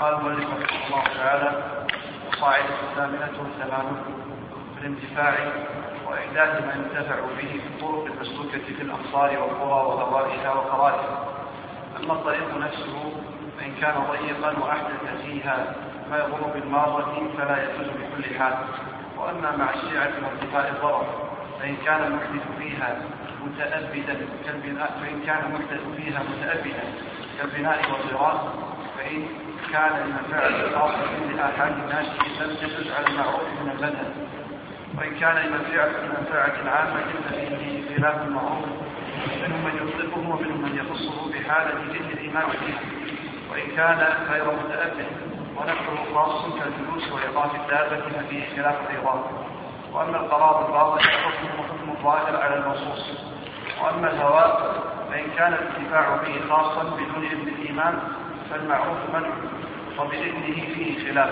قال المؤلف رحمه الله تعالى القاعدة الثامنة والثمانون في الانتفاع وإحداث ما ينتفع به في الطرق المسلوكة في الأمصار والقرى وهوائها وقرارها أما الطريق نفسه فإن كان ضيقا وأحدث فيها ما يضر بالمارة فلا يجوز بكل حال. وأما مع الشيعة وارتفاع الضرر فإن كان المحدث فيها متأبدا كالبناء فإن كان المحدث فيها متأبدا كالبناء والضرار فإن كان المنفعة خاصة لآحاد الناس لم تجوز على المعروف من المذهب وإن كان لمنفعة منفعة عامة خلاف المعروف منهم من يطلقه ومنهم من يخصه بحالة جد الإمام فيها وإن كان غير متأبد ونفعه خاص كالجلوس وإيقاف الدابة ففيه خلاف الإيضاح وأما القرار الباطل فحكمه حكم الظاهر على المنصوص. وأما الهواء فإن كان الانتفاع به خاصا بدون إذن الإمام فالمعروف منع وبإذنه فيه خلاف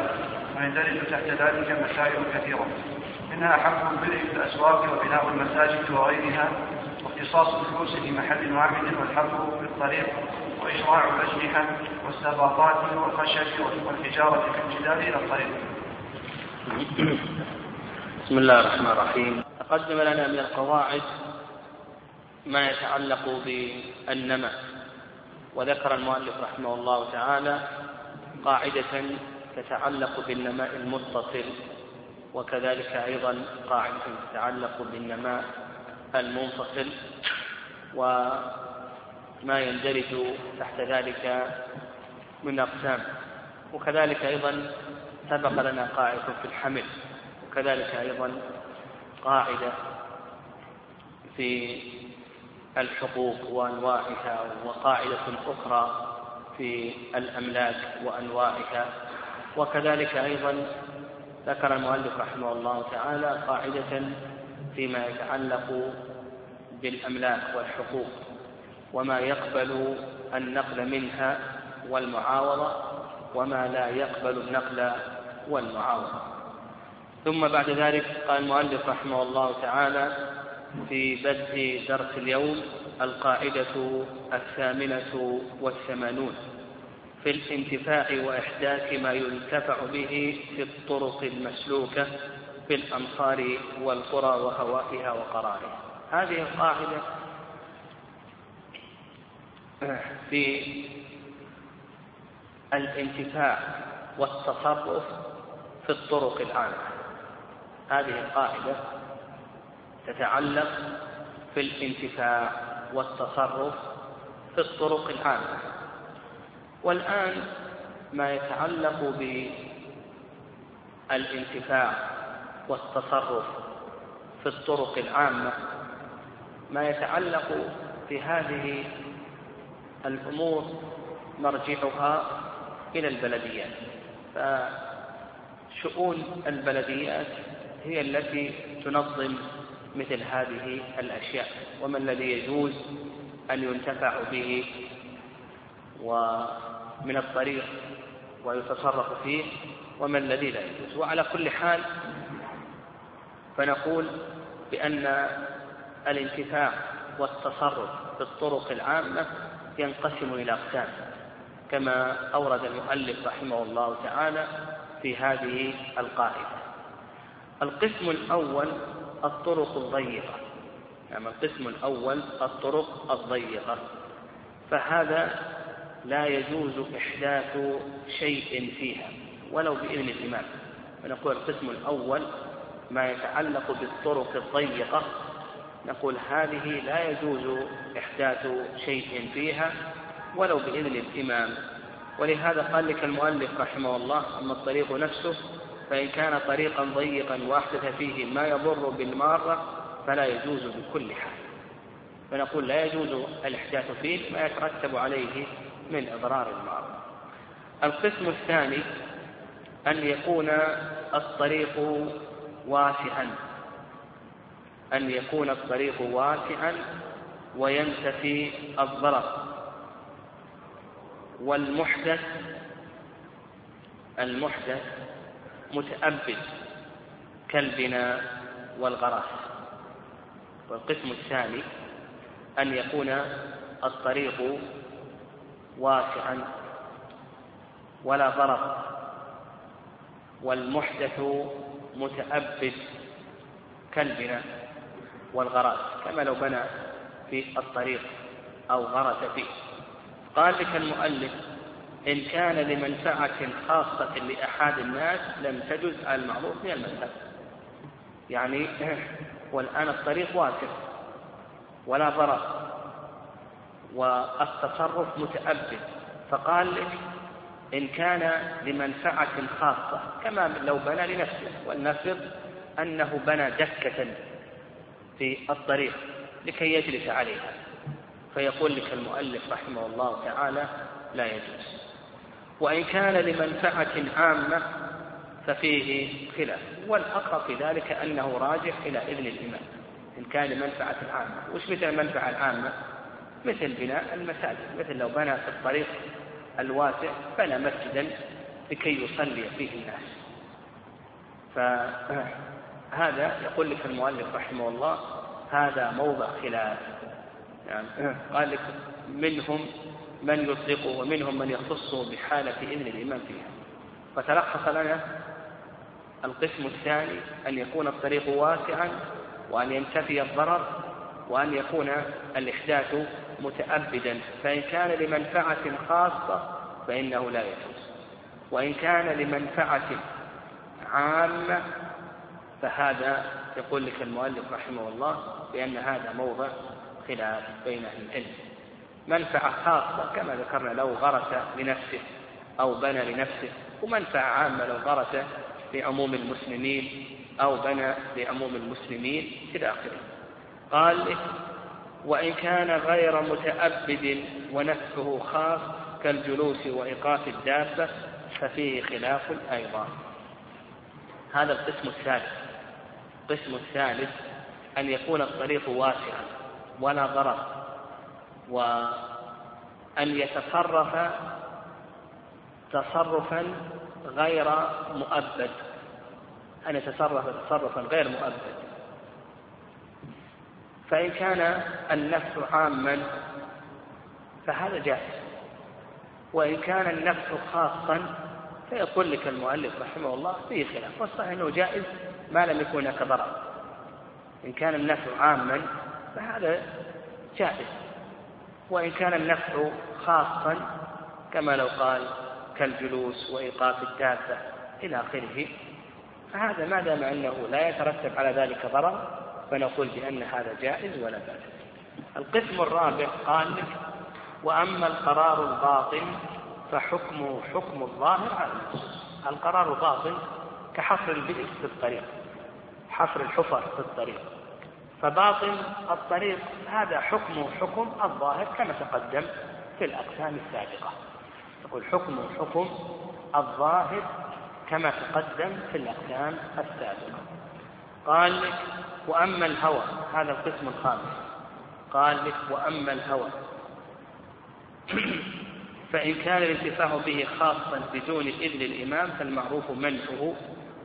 ويندرج تحت ذلك مسائل كثيرة. منها حق البدع في الأسواق وبناء المساجد وغيرها واختصاص الفلوس في محل واحد والحفر في الطريق وإشراع الأجنحة والسباطات والخشب والحجارة في الجدار إلى الطريق. بسم الله الرحمن الرحيم. تقدم لنا من القواعد ما يتعلق بالنمى وذكر المؤلف رحمه الله تعالى قاعدة تتعلق بالنماء المتصل وكذلك أيضا قاعدة تتعلق بالنماء المنفصل وما يندرج تحت ذلك من أقسام. وكذلك أيضا سبق لنا قاعدة في الحمل وكذلك أيضا قاعدة في الحقوق وأنواعها وقاعدة أخرى في الأملاك وأنواعها. وكذلك أيضا ذكر المؤلف رحمه الله تعالى قاعدة فيما يتعلق بالأملاك والحقوق وما يقبل النقل منها والمعاوضة وما لا يقبل النقل والمعاوضة. ثم بعد ذلك قال المؤلف رحمه الله تعالى في بدء درس اليوم القاعدة الثامنة والثمانون في الانتفاع وإحداث ما ينتفع به في الطرق المسلوكة في الأمصار والقرى وهوائها وقرارها. هذه القاعدة في الانتفاع والتصرف في الطرق العامة. هذه القاعدة تتعلق في الانتفاع والتصرف في الطرق العامة. والآن ما يتعلق بالانتفاع والتصرف في الطرق العامة ما يتعلق بهذه الأمور مرجعها إلى البلديات. فشؤون البلديات هي التي تنظم مثل هذه الأشياء. وما الذي يجوز أن ينتفع به ومن الطريق ويتصرف فيه؟ وما الذي لا يجوز؟ وعلى كل حال فنقول بأن الانتفاع والتصرف في الطرق العامة ينقسم إلى أقسام كما أورد المؤلف رحمه الله تعالى في هذه القاعدة. القسم الأول الطرق الضيقة. يعني القسم الأول الطرق الضيقة. فهذا لا يجوز إحداث شيء فيها ولو بإذن الإمام. فنقول القسم الأول ما يتعلق بالطرق الضيقة. نقول هذه لا يجوز إحداث شيء فيها ولو بإذن الإمام. ولهذا قال لك المؤلف رحمه الله أما الطريق نفسه فإن كان طريقا ضيقا وأحدث فيه ما يضر بالمارة فلا يجوز بكل حال. فنقول لا يجوز الإحداث فيه ما يترتب عليه من إضرار المارة. القسم الثاني أن يكون الطريق واسعا. أن يكون الطريق واسعا وينتفي الضرر. والمحدث المحدث متأبد كالبناء والغراس. والقسم الثاني أن يكون الطريق واسعا ولا ضرر والمحدث متأبد كالبناء والغراس كما لو بنى في الطريق أو غرس فيه. قال لك المؤلف إن كان لمنفعة خاصة لأحد الناس لم تجز المعروف من المذهب يعني والآن الطريق واسع ولا ضرر والتصرف متأبد. فقال لك إن كان لمنفعة خاصة كما لو بنى لنفسه ولنفرض أنه بنى دكة في الطريق لكي يجلس عليها. فيقول لك المؤلف رحمه الله تعالى لا يجوز. وإن كان لمنفعة عامة ففيه خلاف. والأقرب في ذلك أنه راجح إلى إذن الإمام إن كان لمنفعة عامة. وش مثل المنفعة العامة؟ مثل بناء المساجد. مثل لو بنى في الطريق الواسع بنى مسجدا لكي يصلي فيه الناس. فهذا يقول لك المؤلف رحمه الله هذا موضع خلاف. يعني قال لك منهم من يطلقه ومنهم من يخصه بحالة إذن الإمام فيها. فتلخص لنا القسم الثاني أن يكون الطريق واسعا وأن ينتفي الضرر وأن يكون الإحداث متأبدا. فإن كان لمنفعة خاصة فإنه لا يجوز. وإن كان لمنفعة عامة فهذا يقول لك المؤلف رحمه الله بأن هذا موضع خلاف بين أهل العلم. منفعة خاصة كما ذكرنا لو غرس لنفسه أو بنى لنفسه ومنفعة عامة لو غرس لعموم المسلمين أو بنى لعموم المسلمين إلى آخره. قال وإن كان غير متأبد ونفسه خاص كالجلوس وإيقاف الدابة ففيه خلاف أيضا. هذا القسم الثالث. القسم الثالث أن يكون الطريق واسعا ولا ضرر. وأن يتصرف تصرفا غير مؤبد. أن يتصرف تصرفا غير مؤبد. فإن كان النفس عاما فهذا جائز. وإن كان النفس خاصا فيقول لك المؤلف رحمه الله فيه خلاف. والصحيح أنه جائز ما لم يكن هناك ضرر. إن كان النفس عاما فهذا جائز. وإن كان النفع خاصا كما لو قال كالجلوس وإيقاف الدابة إلى آخره فهذا ما دام أنه لا يترتب على ذلك ضرر فنقول بأن هذا جائز ولا بأس. القسم الرابع قال لك وأما القرار الباطن فحكمه حكم الظاهر على النصوص القرار الباطن كحفر البئر في الطريق حفر الحفر في الطريق. فباطن الطريق هذا حكمه حكم الظاهر كما تقدم في الأقسام السابقة. يقول حكمه حكم الظاهر كما تقدم في الأقسام السابقة. قال لك وأما الهوى هذا القسم الخامس. قال لك وأما الهوى. فإن كان الانتفاع به خاصا بدون إذن الإمام فالمعروف منعه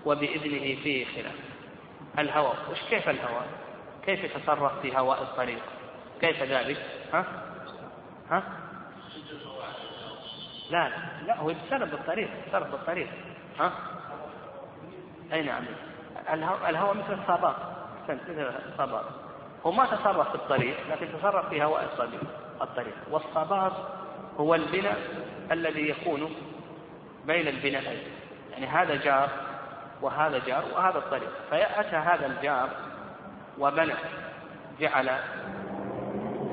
وبإذنه فيه خلاف. الهوى وش كيف الهوى؟ كيف يتصرف في هواء الطريق؟ كيف ذلك؟ ها؟ ها؟ لا لا هو يتصرف بالطريق يتصرف بالطريق. ها؟ أي نعم. الهواء مثل الصابات مثل الصابات هو ما تصرف في الطريق لكن تصرف في هواء الطريق الطريق. والصباط هو البناء الذي يكون بين البنائين يعني هذا جار وهذا جار وهذا الطريق. فيأتى هذا الجار وبنى جعل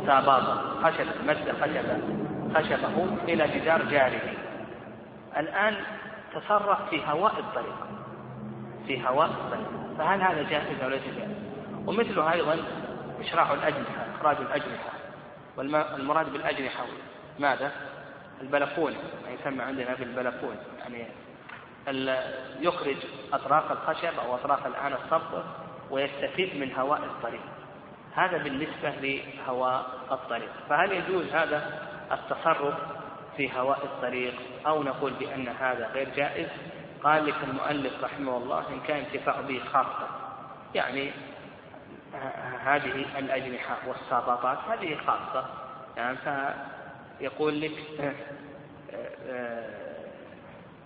ساباطا خشب مد خشبة خشبه إلى جدار جاره. الآن تصرف في هواء الطريق. في هواء الطريق. فهل هذا جائز أو ليس جائز؟ ومثله أيضا إشراح الأجنحة إخراج الأجنحة. والمراد بالأجنحة ماذا؟ البلكون ما يسمى عندنا بالبلكون يعني يخرج أطراف الخشب أو أطراف الآن الصب ويستفيد من هواء الطريق. هذا بالنسبة لهواء الطريق. فهل يجوز هذا التصرف في هواء الطريق أو نقول بأن هذا غير جائز؟ قال لك المؤلف رحمه الله إن كان انتفاع به خاصة. يعني هذه الأجنحة والسابطات هذه خاصة. يعني فيقول لك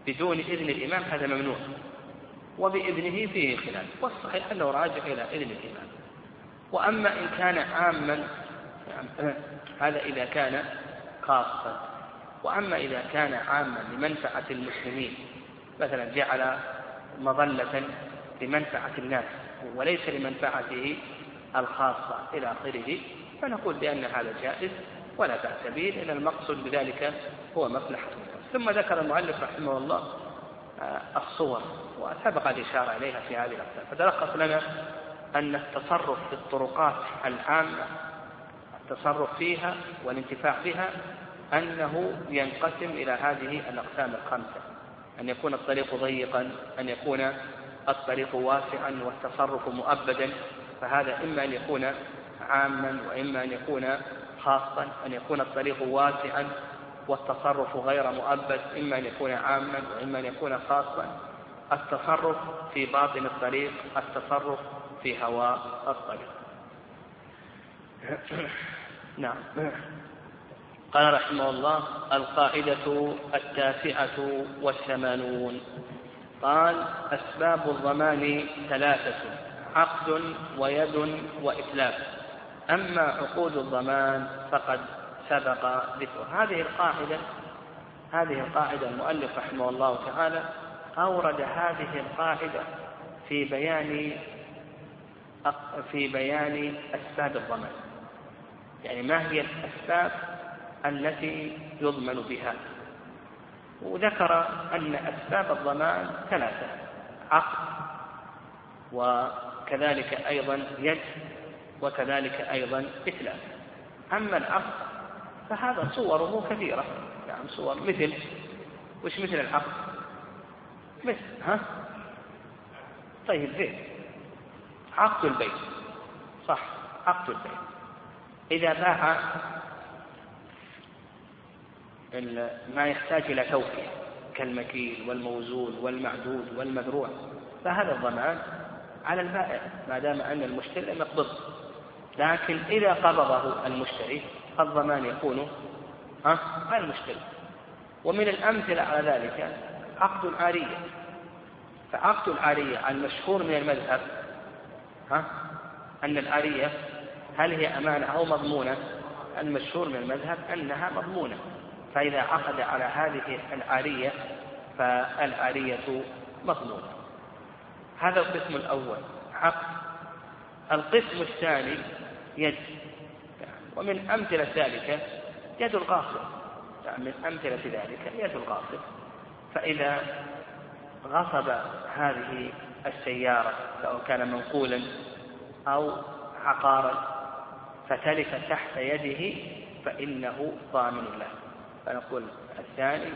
بدون إذن الإمام هذا ممنوع. وبإذنه فيه خلاف. والصحيح أنه راجع إلى إذن الإمام وأما إن كان عاما هذا إذا كان خاصا. وأما إذا كان عاما لمنفعة المسلمين مثلا جعل مظلة لمنفعة الناس وليس لمنفعته الخاصة إلى آخره فنقول بأن هذا جائز ولا بأس به لأن المقصود بذلك هو مصلحة ثم ذكر المؤلف رحمه الله الصور وسبق الإشارة إليها في هذه الأقسام. فتلخص لنا أن التصرف في الطرقات العامة التصرف فيها والانتفاع بها أنه ينقسم إلى هذه الأقسام الخمسة. أن يكون الطريق ضيقا أن يكون الطريق واسعا والتصرف مؤبدا. فهذا إما أن يكون عاما وإما أن يكون خاصا. أن يكون الطريق واسعا والتصرف غير مؤبد إما أن يكون عاما وإما أن يكون خاصا. التصرف في باطن الطريق التصرف في هواء الطريق. نعم. قال رحمه الله القاعدة التاسعة والثمانون. قال أسباب الضمان ثلاثة عقد ويد وإتلاف. أما عقود الضمان فقد سبق ذكر. هذه القاعدة هذه القاعدة المؤلف رحمه الله تعالى أورد هذه القاعدة في بيان في بيان أسباب الضمان. يعني ما هي الأسباب التي يضمن بها؟ وذكر أن أسباب الضمان ثلاثة عقد وكذلك أيضا يد وكذلك أيضا إتلاف. أما العقد فهذا صوره كثيرة. يعني صور مثل وش مثل العقد مثل ها؟ طيب زين. عقد البيت. صح عقد البيت. إذا باع ما يحتاج إلى توفية كالمكيل والموزون والمعدود والمذروع فهذا الضمان على البائع ما دام أن المشتري لم يقبض. لكن إذا قبضه المشتري الضمان يكون ها؟ المشتري ومن الأمثلة على ذلك عقد العارية فعقد العارية المشهور من المذهب ها؟ أن العارية هل هي أمانة أو مضمونة؟ المشهور من المذهب أنها مضمونة. فإذا عقد على هذه العارية فالعارية مضمونة. هذا القسم الأول عقد. القسم الثاني يد. ومن أمثلة ذلك يد الغاصب. يعني من أمثلة ذلك يد الغاصب. فإذا غصب هذه السيارة سواء كان منقولا أو عقارا فتلف تحت يده فإنه ضامن له. فنقول الثاني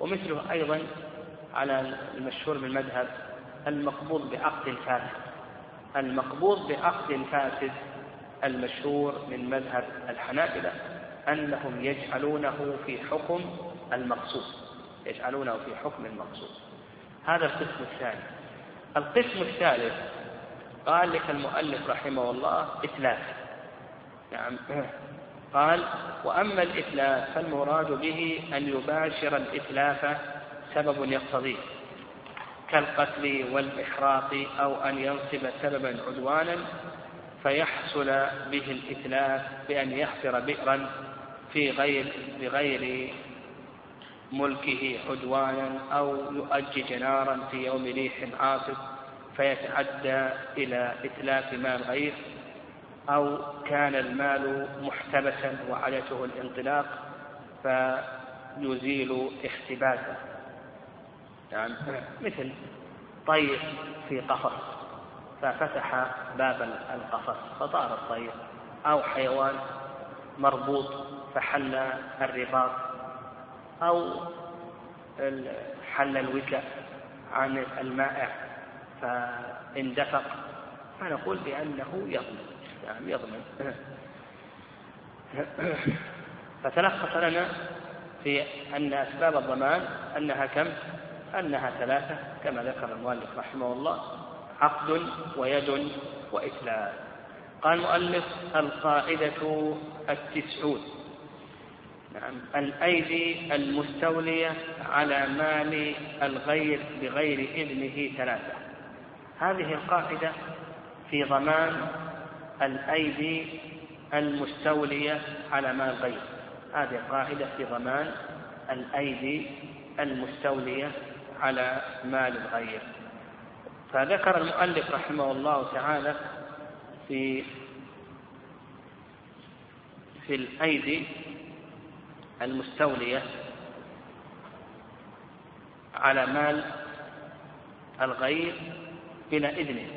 ومثله أيضا على المشهور بالمذهب المقبوض بعقد فاسد. المقبوض بعقد فاسد المشهور من مذهب الحنابلة أنهم يجعلونه في حكم المقصود. يجعلونه في حكم المقصود. هذا القسم الثاني. القسم الثالث قال لك المؤلف رحمه الله إتلاف. نعم. قال وأما الإتلاف فالمراد به أن يباشر الإتلاف سبب يقتضيه كالقتل والإحراق أو أن ينصب سببا عدوانا فيحصل به الإتلاف بأن يحفر بئرا في غير بغير ملكه عدوانا أو يؤجج نارا في يوم ريح عاصف فيتعدى إلى إتلاف مال غير أو كان المال محتبسا وعادته الانطلاق فيزيل احتباسه يعني مثل طير في قفص. ففتح باب القفص فطار الطير أو حيوان مربوط فحل الرباط أو حل الوكاء عن المائع فاندفق فنقول بأنه يضمن نعم يضمن فتلخص لنا في أن أسباب الضمان أنها كم؟ أنها ثلاثة كما ذكر المؤلف رحمه الله عقد ويد وإسلام قال المؤلف القاعدة التسعون. نعم. الأيدي المستولية على مال الغير بغير إذنه ثلاثة. هذه القاعدة في ضمان الأيدي المستولية على مال الغير هذه قاعدة في ضمان الأيدي المستولية على مال الغير. فذكر المؤلف رحمه الله تعالى في في الأيدي المستولية على مال الغير بلا إذنه.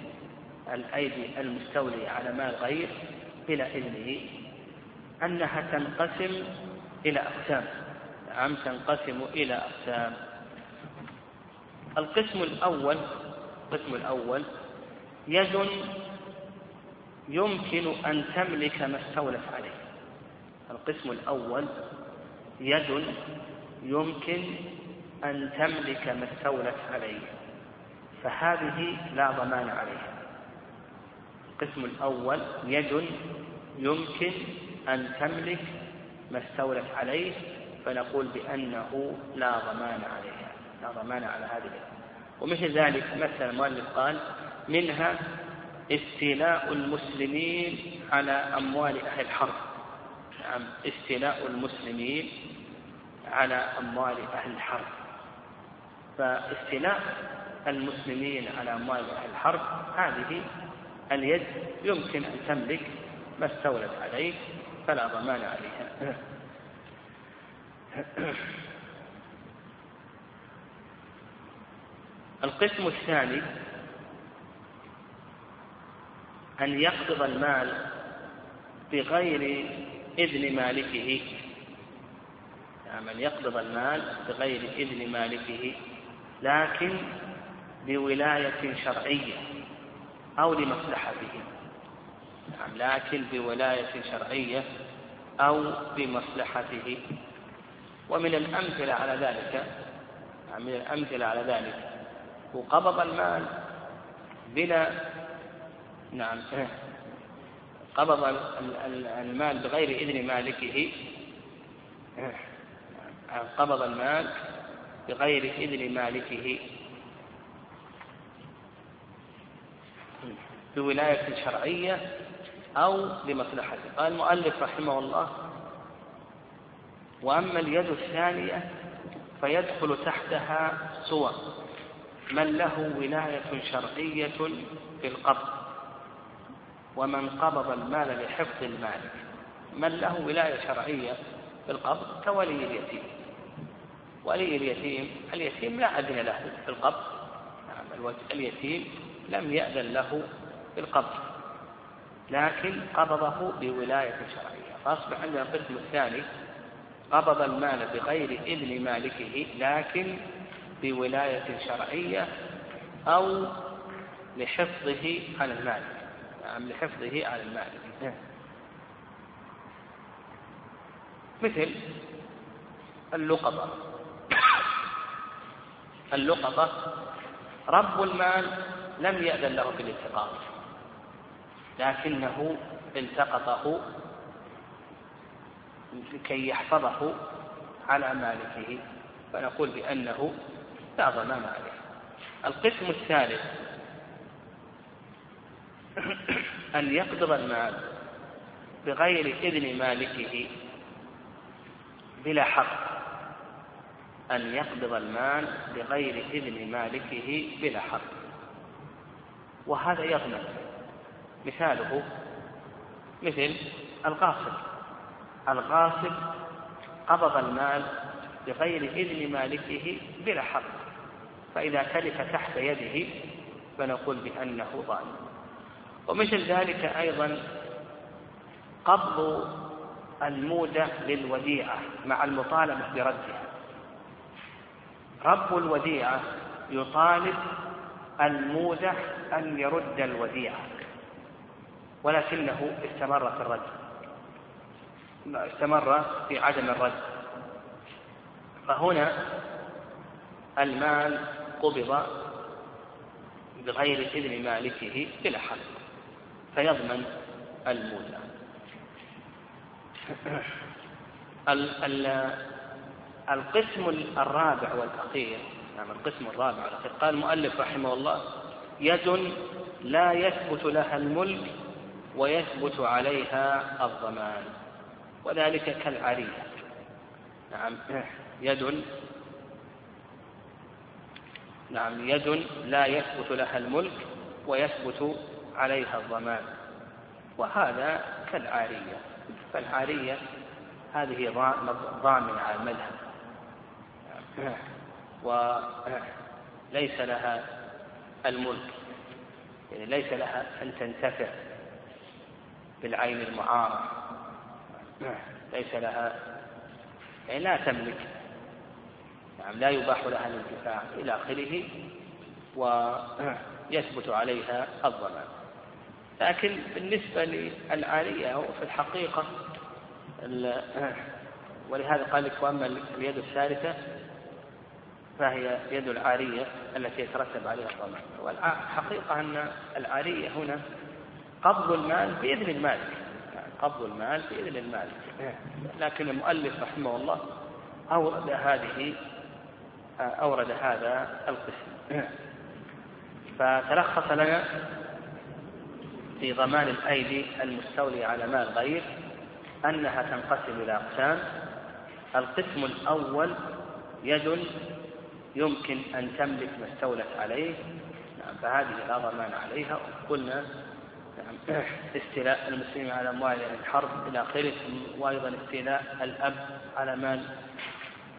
الأيدي المستولية على مال الغير بلا إذنه. أنها تنقسم إلى أقسام. نعم تنقسم إلى أقسام. القسم الأول القسم الأول يد يمكن أن تملك ما استولت عليه. القسم الأول يد يمكن أن تملك ما استولت عليه. فهذه لا ضمان عليها. القسم الأول يد يمكن أن تملك ما استولت عليه فنقول بأنه لا ضمان عليها. لا ضمان على هذه ومثل ذلك مثل المؤلف قال منها استيلاء المسلمين على أموال أهل الحرب. نعم استيلاء المسلمين على أموال أهل الحرب. فاستيلاء المسلمين على أموال أهل الحرب هذه اليد يمكن أن تملك ما استولت عليه فلا ضمان عليها. القسم الثاني أن يقبض المال بغير إذن مالكه. نعم أن يقبض المال بغير إذن مالكه لكن بولاية شرعية أو لمصلحته. نعم لكن بولاية شرعية أو بمصلحته. ومن الأمثلة على ذلك نعم من الأمثلة على ذلك وقبض المال بلا نعم قبض المال بغير إذن مالكه قبض المال بغير إذن مالكه. بولاية شرعية أو لمصلحته قال المؤلف رحمه الله وأما اليد الثانية فيدخل تحتها سوى. من له ولاية شرعية في القبض ومن قبض المال لحفظ المال من له ولاية شرعية في القبض كولي اليتيم. ولي اليتيم اليتيم لا أذن له في القبض نعم اليتيم لم يأذن له في القبض لكن قبضه بولاية شرعية. فأصبح عندنا القسم الثاني قبض المال بغير إذن مالكه لكن بولاية شرعية أو لحفظه على المال. نعم لحفظه على المال. مثل اللقطة اللقطة رب المال لم يأذن له بالالتقاط لكنه التقطه لكي يحفظه على مالكه. فنقول بأنه لا ضمان عليه. القسم الثالث أن يقبض المال بغير إذن مالكه بلا حق. أن يقبض المال بغير إذن مالكه بلا حق. وهذا يضمن مثاله مثل الغاصب الغاصب قبض المال بغير إذن مالكه بلا حق. فإذا تلف تحت يده فنقول بأنه ظالم. ومثل ذلك أيضا قبض المودة للوديعة مع المطالبة بردها. رب الوديعة يطالب المودة أن يرد الوديعة ولكنه استمر في الرد. استمر في عدم الرد. فهنا المال قبض بغير إذن مالكه بلا حق فيضمن المولى القسم الرابع والأخير نعم القسم الرابع والأخير قال المؤلف رحمه الله يد لا يثبت لها الملك ويثبت عليها الضمان وذلك كالعرية نعم يد نعم يد لا يثبت لها الملك ويثبت عليها الضمان. وهذا كالعارية. فالعارية هذه ضامنة على المذهب. وليس لها الملك. يعني ليس لها أن تنتفع بالعين المعارة ليس لها يعني لا تملك. يعني لا يباح لها الانتفاع إلى آخره ويثبت عليها الضمان. لكن بالنسبة للعارية في الحقيقة ولهذا قال لك وأما اليد الثالثة فهي يد العارية التي يترتب عليها الضمان. والحقيقة أن العارية هنا قبض المال بإذن المالك قبض المال بإذن المالك لكن المؤلف رحمه الله أورد هذه أورد هذا القسم. فتلخص لنا في ضمان الأيدي المستولي على مال غير أنها تنقسم إلى أقسام. القسم الأول يد يمكن أن تملك ما استولت عليه. نعم فهذه لا ضمان عليها. قلنا نعم استيلاء المسلمين على أموال الحرب إلى آخره وأيضا استيلاء الأب على مال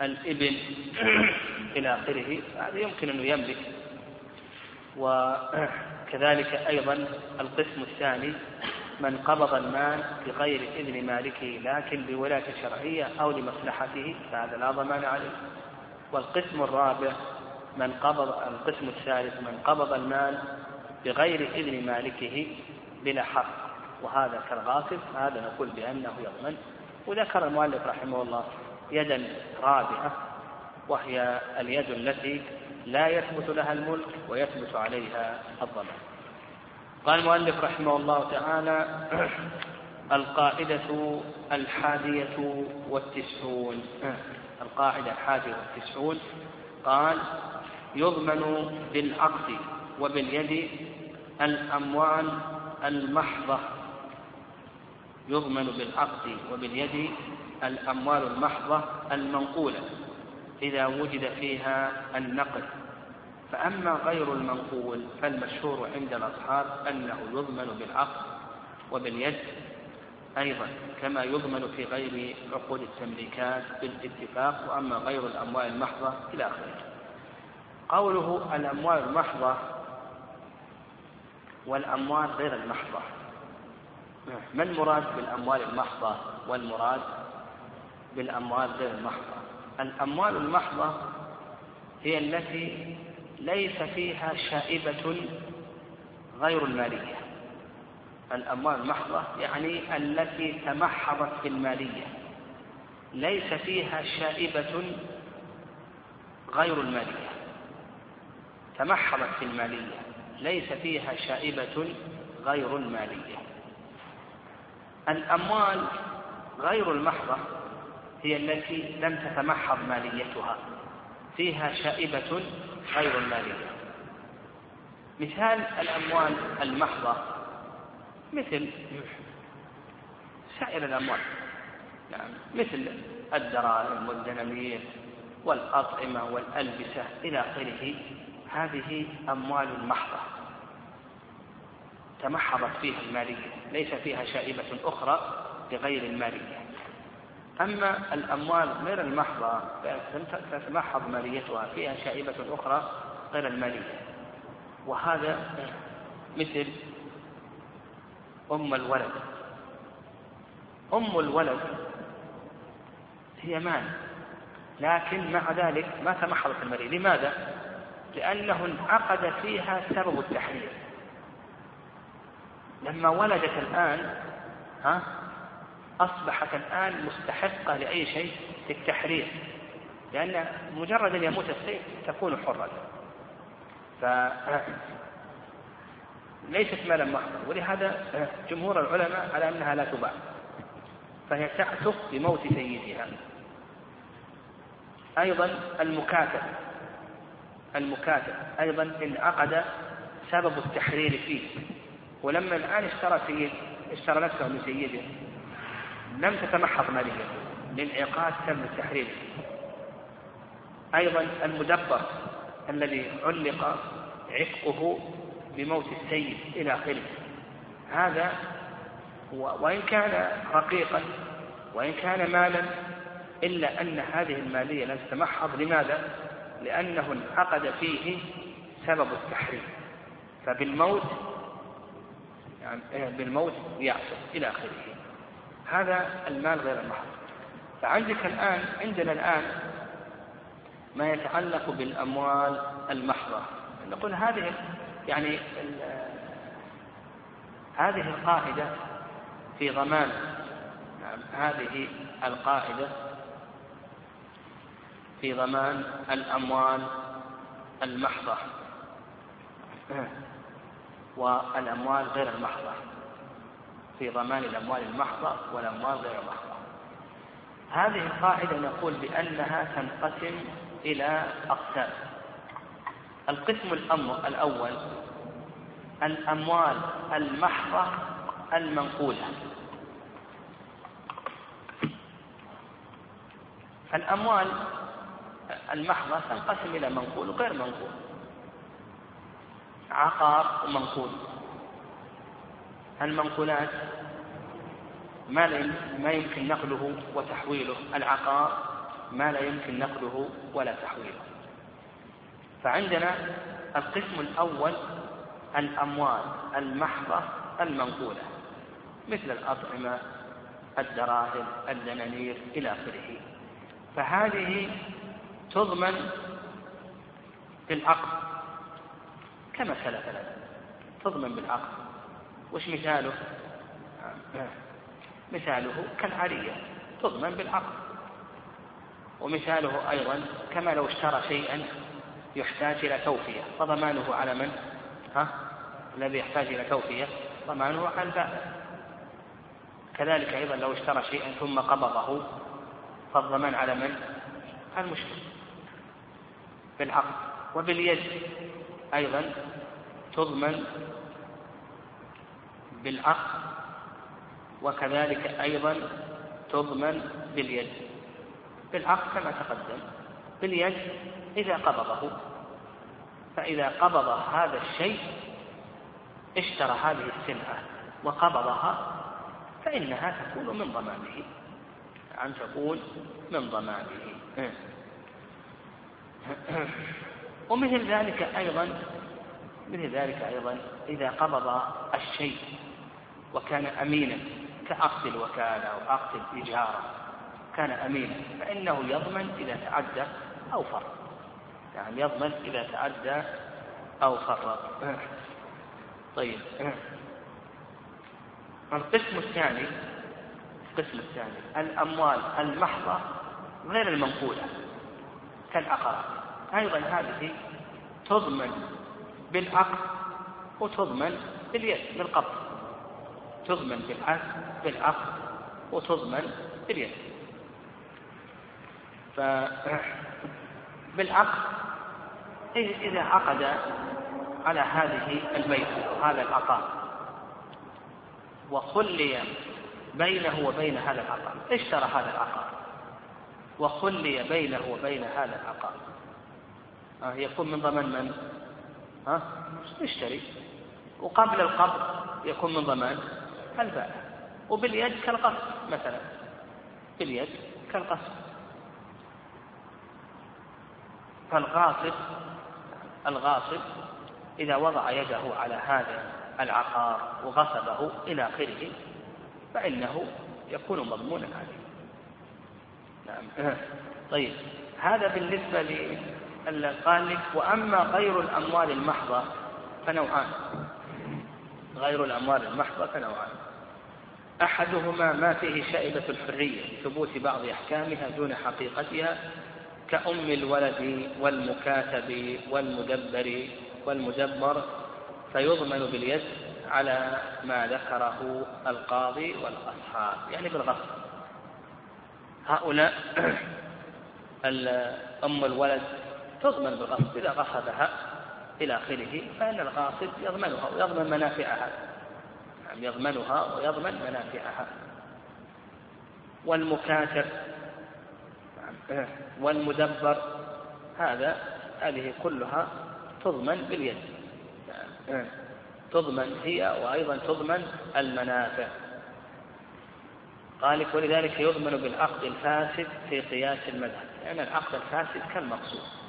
الابن إلى آخره. هذا يمكن أنه يملك. وكذلك أيضا القسم الثاني من قبض المال بغير إذن مالكه لكن بولاية شرعية أو لمصلحته فهذا لا ضمان عليه. والقسم الرابع من قبض القسم الثالث من قبض المال بغير إذن مالكه بلا حق وهذا كالغاصب هذا نقول بأنه يضمن. وذكر المؤلف رحمه الله يدا رابعة وهي اليد التي لا يثبت لها الملك ويثبت عليها الضمان قال المؤلف رحمه الله تعالى القاعدة الحادية والتسعون. القاعدة الحادية والتسعون. قال يضمن بالعقد وباليد الأموال المحضة. يضمن بالعقد وباليد الأموال المحضة المنقولة إذا وجد فيها النقد فأما غير المنقول فالمشهور عند الأصحاب أنه يضمن بالعقد وباليد. أيضا كما يضمن في غير عقود التمليكات بالاتفاق وأما غير الأموال المحضة إلى آخره. قوله الأموال المحضة والأموال غير المحضة. ما المراد بالأموال المحضة؟ والمراد بالأموال غير المحضة. الأموال المحضة هي التي ليس فيها شائبة غير المالية. الأموال المحضة يعني التي تمحضت في المالية. ليس فيها شائبة غير المالية. تمحضت في المالية. ليس فيها شائبة غير المالية. الأموال غير المحضة هي التي لم تتمحض ماليتها. فيها شائبة غير المالية مثال الأموال المحضة. مثل سائر الأموال. نعم مثل الدراهم والدنانير والأطعمة والألبسة إلى آخره. هذه أموال محضة. تمحضت فيها المالية. ليس فيها شائبة أخرى بغير المالية. أما الأموال غير المحضة فتتمحض ماليتها فيها شائبة أخرى غير المالية. وهذا مثل أم الولد. أم الولد هي مال لكن مع ذلك ما تمحضت المالية. لماذا؟ لأنه انعقد فيها سبب التحرير. لما ولدت الآن ها أصبحت الآن مستحقة لأي شيء للتحرير لأن مجرد أن يموت السيف تكون حرة. ف ليست مالا محضا ولهذا جمهور العلماء على أنها لا تباع فهي تعتق بموت سيدها. أيضا المكاتب المكاتب أيضا انعقد سبب التحرير فيه ولما الآن اشترى سيد اشترى نفسه من سيده لم تتمحض مالية لانعقاد سبب التحرير أيضا المدبر الذي علق عتقه بموت السيد إلى آخره. هذا وإن كان رقيقا وإن كان مالا إلا أن هذه المالية لم تتمحض. لماذا؟ لأنه انعقد فيه سبب التحريم. فبالموت يعني بالموت يعصب إلى آخره. هذا المال غير المحض فعندك الآن عندنا الآن ما يتعلق بالأموال المحضة. نقول هذه يعني هذه القاعدة في ضمان نعم هذه القاعدة في ضمان الأموال المحضة. والأموال غير المحضة. في ضمان الأموال المحضة والأموال غير المحضة هذه القاعدة نقول بأنها تنقسم إلى أقسام. القسم الأول الأموال المحضة المنقولة. الأموال المحضة تنقسم إلى منقول وغير منقول. عقار ومنقول. المنقولات ما ما يمكن نقله وتحويله. العقار ما لا يمكن نقله ولا تحويله. فعندنا القسم الأول الأموال المحضة المنقولة مثل الأطعمة الدراهم الدنانير إلى آخره. فهذه تضمن بالعقد كما سلف لنا تضمن بالعقد وش مثاله؟ مثاله كالعارية تضمن بالعقد ومثاله أيضا كما لو اشترى شيئا يحتاج إلى توفية فضمانه على من؟ ها؟ الذي يحتاج إلى توفية ضمانه على البائع كذلك أيضا لو اشترى شيئا ثم قبضه فالضمان على من؟ على المشتري بالعقد وباليد أيضا تضمن بالعقد وكذلك أيضا تضمن باليد. بالعقد كما تقدم باليد إذا قبضه. فإذا قبض هذا الشيء اشترى هذه السلعة وقبضها فإنها تكون من ضمانه. أن تكون من ضمانه. ومثل ذلك أيضا مثل ذلك أيضا إذا قبض الشيء وكان أمينا كعقد الوكالة عقد الإجارة كان أمينا فإنه يضمن إذا تعدى أو فرط يعني يضمن إذا تعدى أو فرط طيب. القسم الثاني القسم الثاني الأموال المحضة غير المنقولة كالعقارات أيضا هذه تضمن بالعقد وتضمن باليد بالقبض. تضمن بالعقد وتضمن باليد فبالعقد إذا عقد على هذه البيت هذا العقار وخلي بينه وبين هذا العقار اشترى هذا العقار وخلي بينه وبين هذا العقار آه يكون من ضمان من؟ ها؟ يشتري وقبل القبض يكون من ضمان البائع وباليد كالقصد مثلا. باليد كالقصد فالغاصب الغاصب إذا وضع يده على هذا العقار وغصبه إلى آخره فإنه يكون مضمونا عليه. نعم. طيب. هذا بالنسبة قال لك وأما غير الأموال المحضة فنوعان. غير الأموال المحضة فنوعان أحدهما ما فيه شائبة الحرية ثبوت بعض أحكامها دون حقيقتها كأم الولد والمكاتب والمدبر والمدبر فيضمن باليد على ما ذكره القاضي والأصحاب يعني بالغصب. هؤلاء أم الولد تضمن بالغصب إذا غصبها. إلى آخره فإن الغاصب يضمنها ويضمن منافعها. نعم يضمنها ويضمن منافعها. والمكاتب نعم، والمدبر هذا هذه كلها تضمن باليد. نعم، تضمن هي وأيضا تضمن المنافع. قال ولذلك يضمن بالعقد الفاسد في قياس المذهب لأن يعني العقد الفاسد كالمقصود.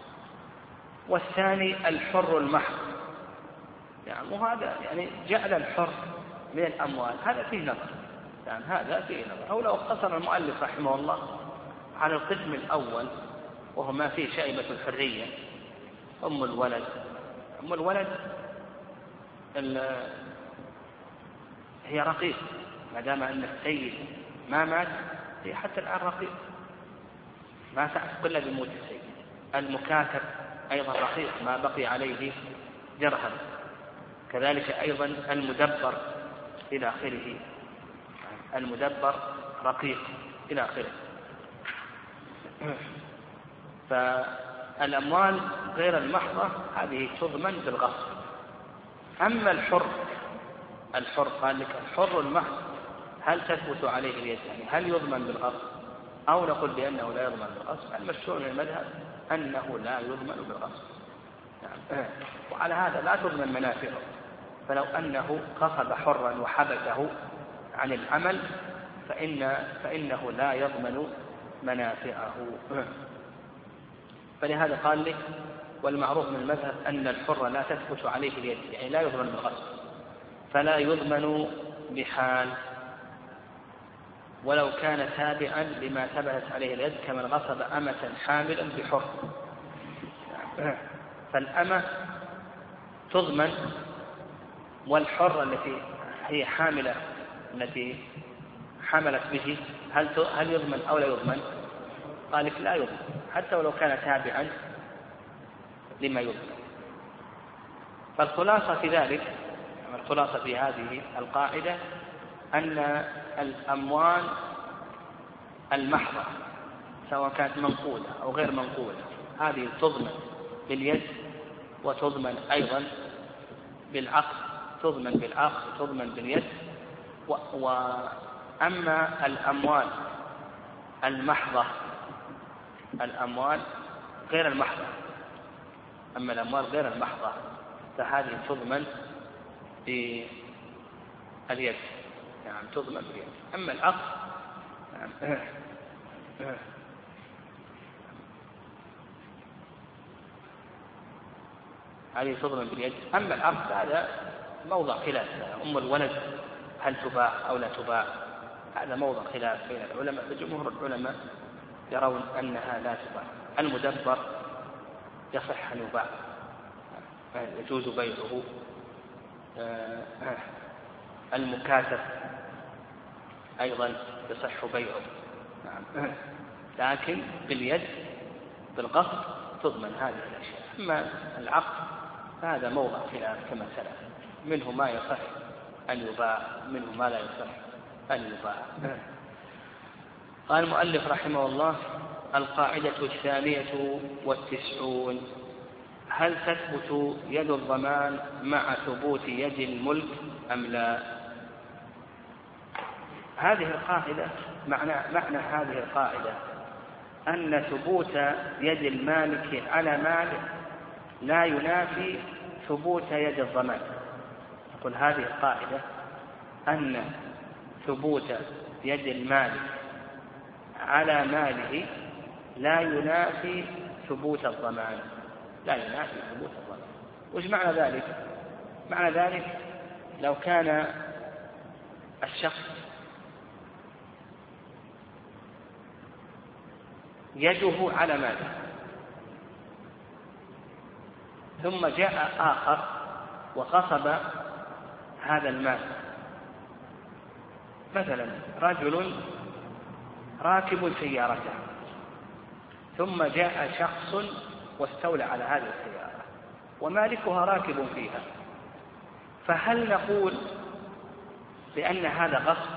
والثاني الحر المحض. يعني وهذا يعني جعل الحر من الأموال. هذا فيه نظر. يعني هذا فيه نظر. أو لو اقتصر المؤلف رحمه الله على القسم الأول وهو ما فيه شائبة الحرية أم الولد. أم الولد هي رقيق. ما دام أن السيد ما مات هي حتى الآن رقيق. ما إلا بموت السيد. المكاتب أيضا رقيق ما بقي عليه درهم. كذلك أيضا المدبر إلى آخره. المدبر رقيق إلى آخره. فالأموال غير المحضة هذه تضمن بالغصب. أما الحر الحر قال لك الحر المحض هل تثبت عليه اليد يعني هل يضمن بالغصب؟ أو نقول بأنه لا يضمن بالغصب المشهور من المذهب أنه لا يضمن بالغصب نعم. وعلى هذا لا تضمن منافعه فلو أنه غصب حرا وحبسه عن العمل فإن فإنه لا يضمن منافعه. فلهذا قال لك والمعروف من المذهب أن الحر لا تثبت عليه اليد يعني لا يضمن بالغصب فلا يضمن بحال. ولو كان تابعا لما ثبتت عليه اليد كمن غصب أمة حاملا بحر فالأمة تضمن والحر التي هي حاملة التي حملت به هل هل يضمن أو لا يضمن؟ قال لا يضمن حتى ولو كان تابعا لما يضمن فالخلاصة في ذلك الخلاصة في هذه القاعدة أن الأموال المحضة سواء كانت منقولة أو غير منقولة. هذه تضمن باليد وتضمن أيضا بالعقد تضمن بالعقد وتضمن باليد. وأما الأموال المحضة الأموال غير المحضة. أما الأموال غير المحضة فهذه تضمن باليد. نعم تضمن باليد أما العقد نعم. هذه تضمن باليد. أما العقد هذا موضع خلاف. أم الولد هل تباع أو لا تباع؟ هذا موضع خلاف بين العلماء فجمهور العلماء يرون أنها لا تباع. المدبر يصح أن يباع. يجوز بيعه. آه، المكاتب أيضا يصح بيعه. نعم. لكن باليد بالقصد تضمن هذه الأشياء. أما العقد فهذا موضع خلاف كما سلف منه ما يصح أن يباع منه ما لا يصح أن يباع قال المؤلف رحمه الله القاعدة الثانية والتسعون هل تثبت يد الضمان مع ثبوت يد الملك أم لا؟ هذه القاعدة معنى, معنى هذه القاعدة أن ثبوت يد المالك على ماله لا ينافي ثبوت يد الضمان. نقول هذه القاعدة أن ثبوت يد المالك على ماله لا ينافي ثبوت الضمان. لا ينافي ثبوت الضمان. وش معنى ذلك؟ معنى ذلك لو كان الشخص يده على ماله. ثم جاء آخر وغصب هذا المال. مثلا رجل راكب سيارته ثم جاء شخص واستولى على هذه السيارة ومالكها راكب فيها. فهل نقول بأن هذا غصب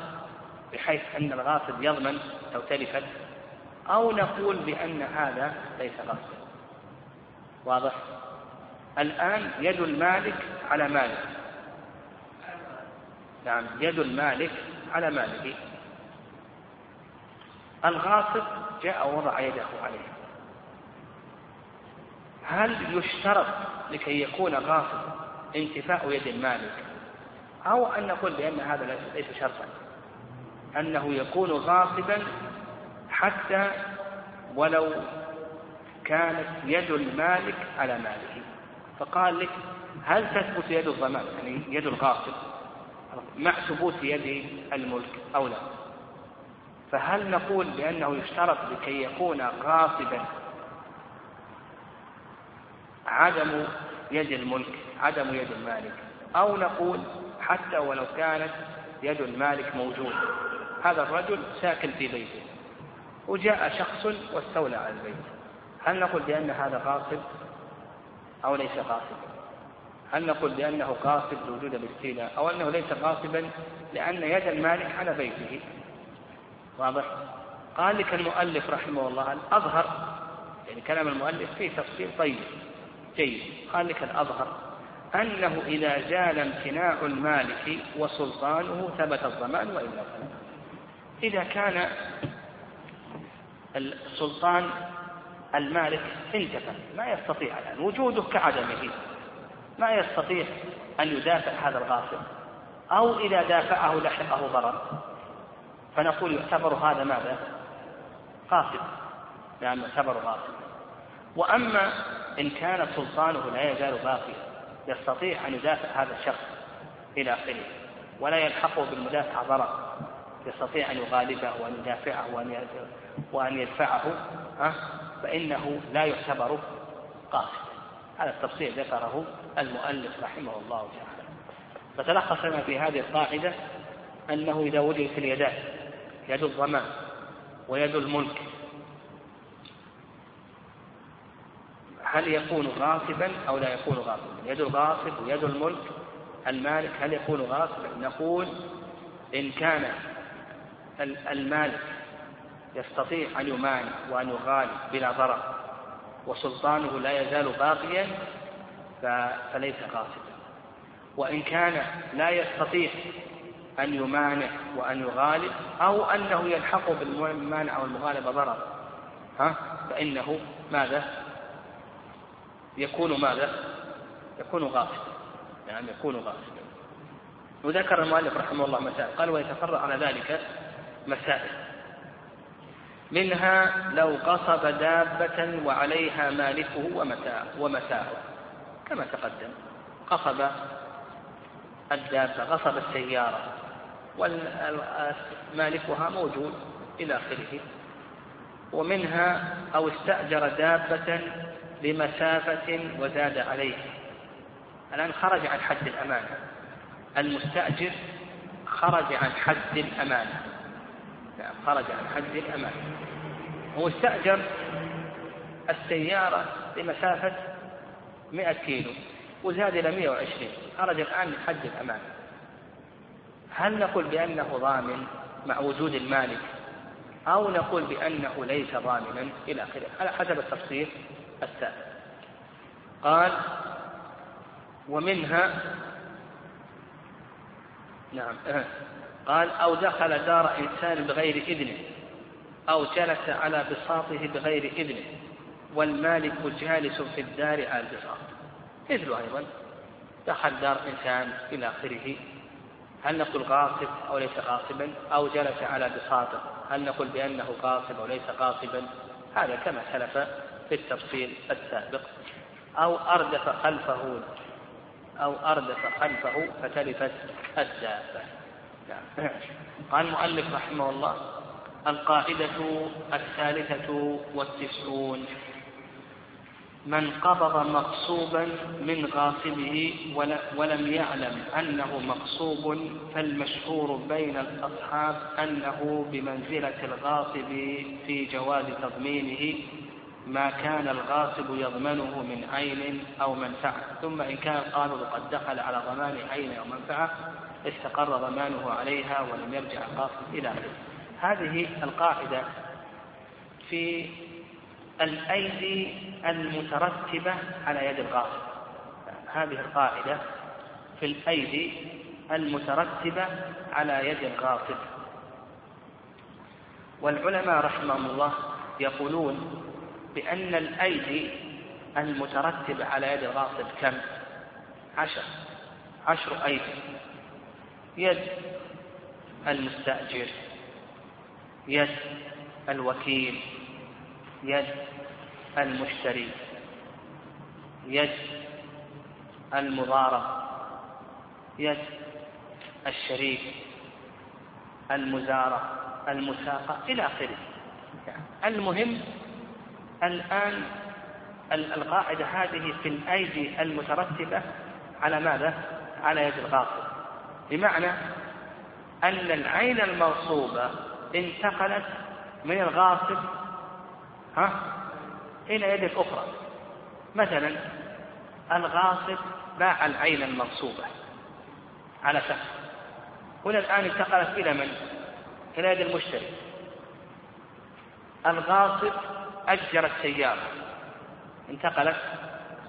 بحيث أن الغاصب يضمن لو تلفت؟ أو نقول بأن هذا ليس غصبا واضح؟ الآن يد المالك على مالك. نعم يد المالك على ماله الغاصب جاء ووضع يده عليه. هل يشترط لكي يكون غاصب انتفاء يد المالك؟ أو أن نقول بأن هذا ليس شرطا. أنه يكون غاصبا حتى ولو كانت يد المالك على ماله. فقال لك هل تثبت يد الضمان؟ يعني يد الغاصب. مع ثبوت يد الملك أو لا؟ فهل نقول بأنه يشترط لكي يكون غاصبا عدم يد الملك عدم يد المالك؟ أو نقول حتى ولو كانت يد المالك موجودة. هذا الرجل ساكن في بيته. وجاء شخص واستولى على البيت. هل نقول بأن هذا غاصب أو ليس غاصبا هل نقول بأنه غاصب لوجود الاستيلاء أو أنه ليس غاصبا لأن يد المالك على بيته؟ واضح؟ قال لك المؤلف رحمه الله الأظهر يعني كلام المؤلف فيه تفصيل طيب جيد. قال لك الأظهر أنه إذا زال امتناع المالك وسلطانه ثبت الضمان وإلا فلا. إذا كان السلطان المالك انتفى ما يستطيع الآن. وجوده كعدمه. ما يستطيع أن يدافع هذا الغاصب أو إذا دافعه لحقه ضرر. فنقول يعتبر هذا ماذا؟ غاصب لأنه يعتبر غاصب وأما إن كان سلطانه لا يزال باقيا يستطيع أن يدافع هذا الشخص إلى آخره. ولا يلحقه بالمدافع ضرر. يستطيع أن يغالبه وأن يدافعه وأن يدفعه ها؟ فإنه لا يعتبر قاصدا هذا التفصيل ذكره المؤلف رحمه الله تعالى. فتلخص لنا في هذه القاعدة أنه إذا وجدت اليدان يد الضمان ويد الملك هل يكون غاصبا أو لا يكون غاصبا؟ يد الغاصب ويد الملك المالك هل يكون غاصبا؟ نقول إن كان المالك يستطيع أن يمانع وأن يغالب بلا ضرر وسلطانه لا يزال باقيا فليس غاصبا وإن كان لا يستطيع أن يمانع وأن يغالب أو أنه يلحق بالمانع والمغالب ضرر ها فإنه ماذا؟ يكون ماذا؟ يكون غاصبا نعم يكون غاصبا وذكر المؤلف رحمه الله مسائل قال ويتفرع على ذلك مسائل. منها لو قصب دابة وعليها مالكه ومتاعه ومتاعه. كما تقدم قصب الدابة غصب السيارة ومالكها موجود إلى آخره. ومنها أو استأجر دابة لمسافة وزاد عليه. الآن خرج عن حد الأمانة. المستأجر خرج عن حد الأمانة. خرج عن حد الأمانة هو استأجر السيارة لمسافة 100 كيلو وزاد إلى 120 خرج الآن من حد الأمانة هل نقول بأنه ضامن مع وجود المالك؟ أو نقول بأنه ليس ضامنا إلى آخره؟ على حسب التفصيل السابق. قال ومنها نعم قال أو دخل دار إنسان بغير إذنه أو جلس على بساطه بغير إذنه. والمالك جالس في الدار على البساط. مثله أيضا دخل دار إنسان إلى آخره. هل نقول غاصب أو ليس غاصبا؟ أو جلس على بساطه. هل نقول بأنه غاصب أو ليس غاصبا؟ هذا كما سلف في التفصيل السابق. أو أردف خلفه أو أردف خلفه فتلفت الدابة. قال المؤلف رحمه الله القاعدة الثالثة والتسعون. من قبض مغصوبا من غاصبه ولم يعلم أنه مغصوب فالمشهور بين الأصحاب أنه بمنزلة الغاصب في جواز تضمينه ما كان الغاصب يضمنه من عين أو منفعة. ثم إن كان القابض قد دخل على ضمان عين أو منفعة استقر ضمانه عليها ولم يرجع القاصد إلى هذه القاعدة في الأيدي المترتبة على يد الغاصب هذه القاعدة في الأيدي المترتبة على يد الغاصب والعلماء رحمهم الله يقولون بأن الأيدي المترتبة على يد الغاصب كم؟ عشر. عشر أيدي. يد المستأجر يد الوكيل يد المشتري يد المضارب يد الشريك المزارة المساقة إلى آخره المهم الآن القاعدة هذه في الأيدي المترتبة على ماذا؟ على يد الغاصب بمعنى أن العين المغصوبة انتقلت من الغاصب ها إلى يد الأخرى مثلا الغاصب باع العين المغصوبة على شخص هنا الآن انتقلت إلى من؟ إلى يد المشتري. الغاصب أجر السيارة انتقلت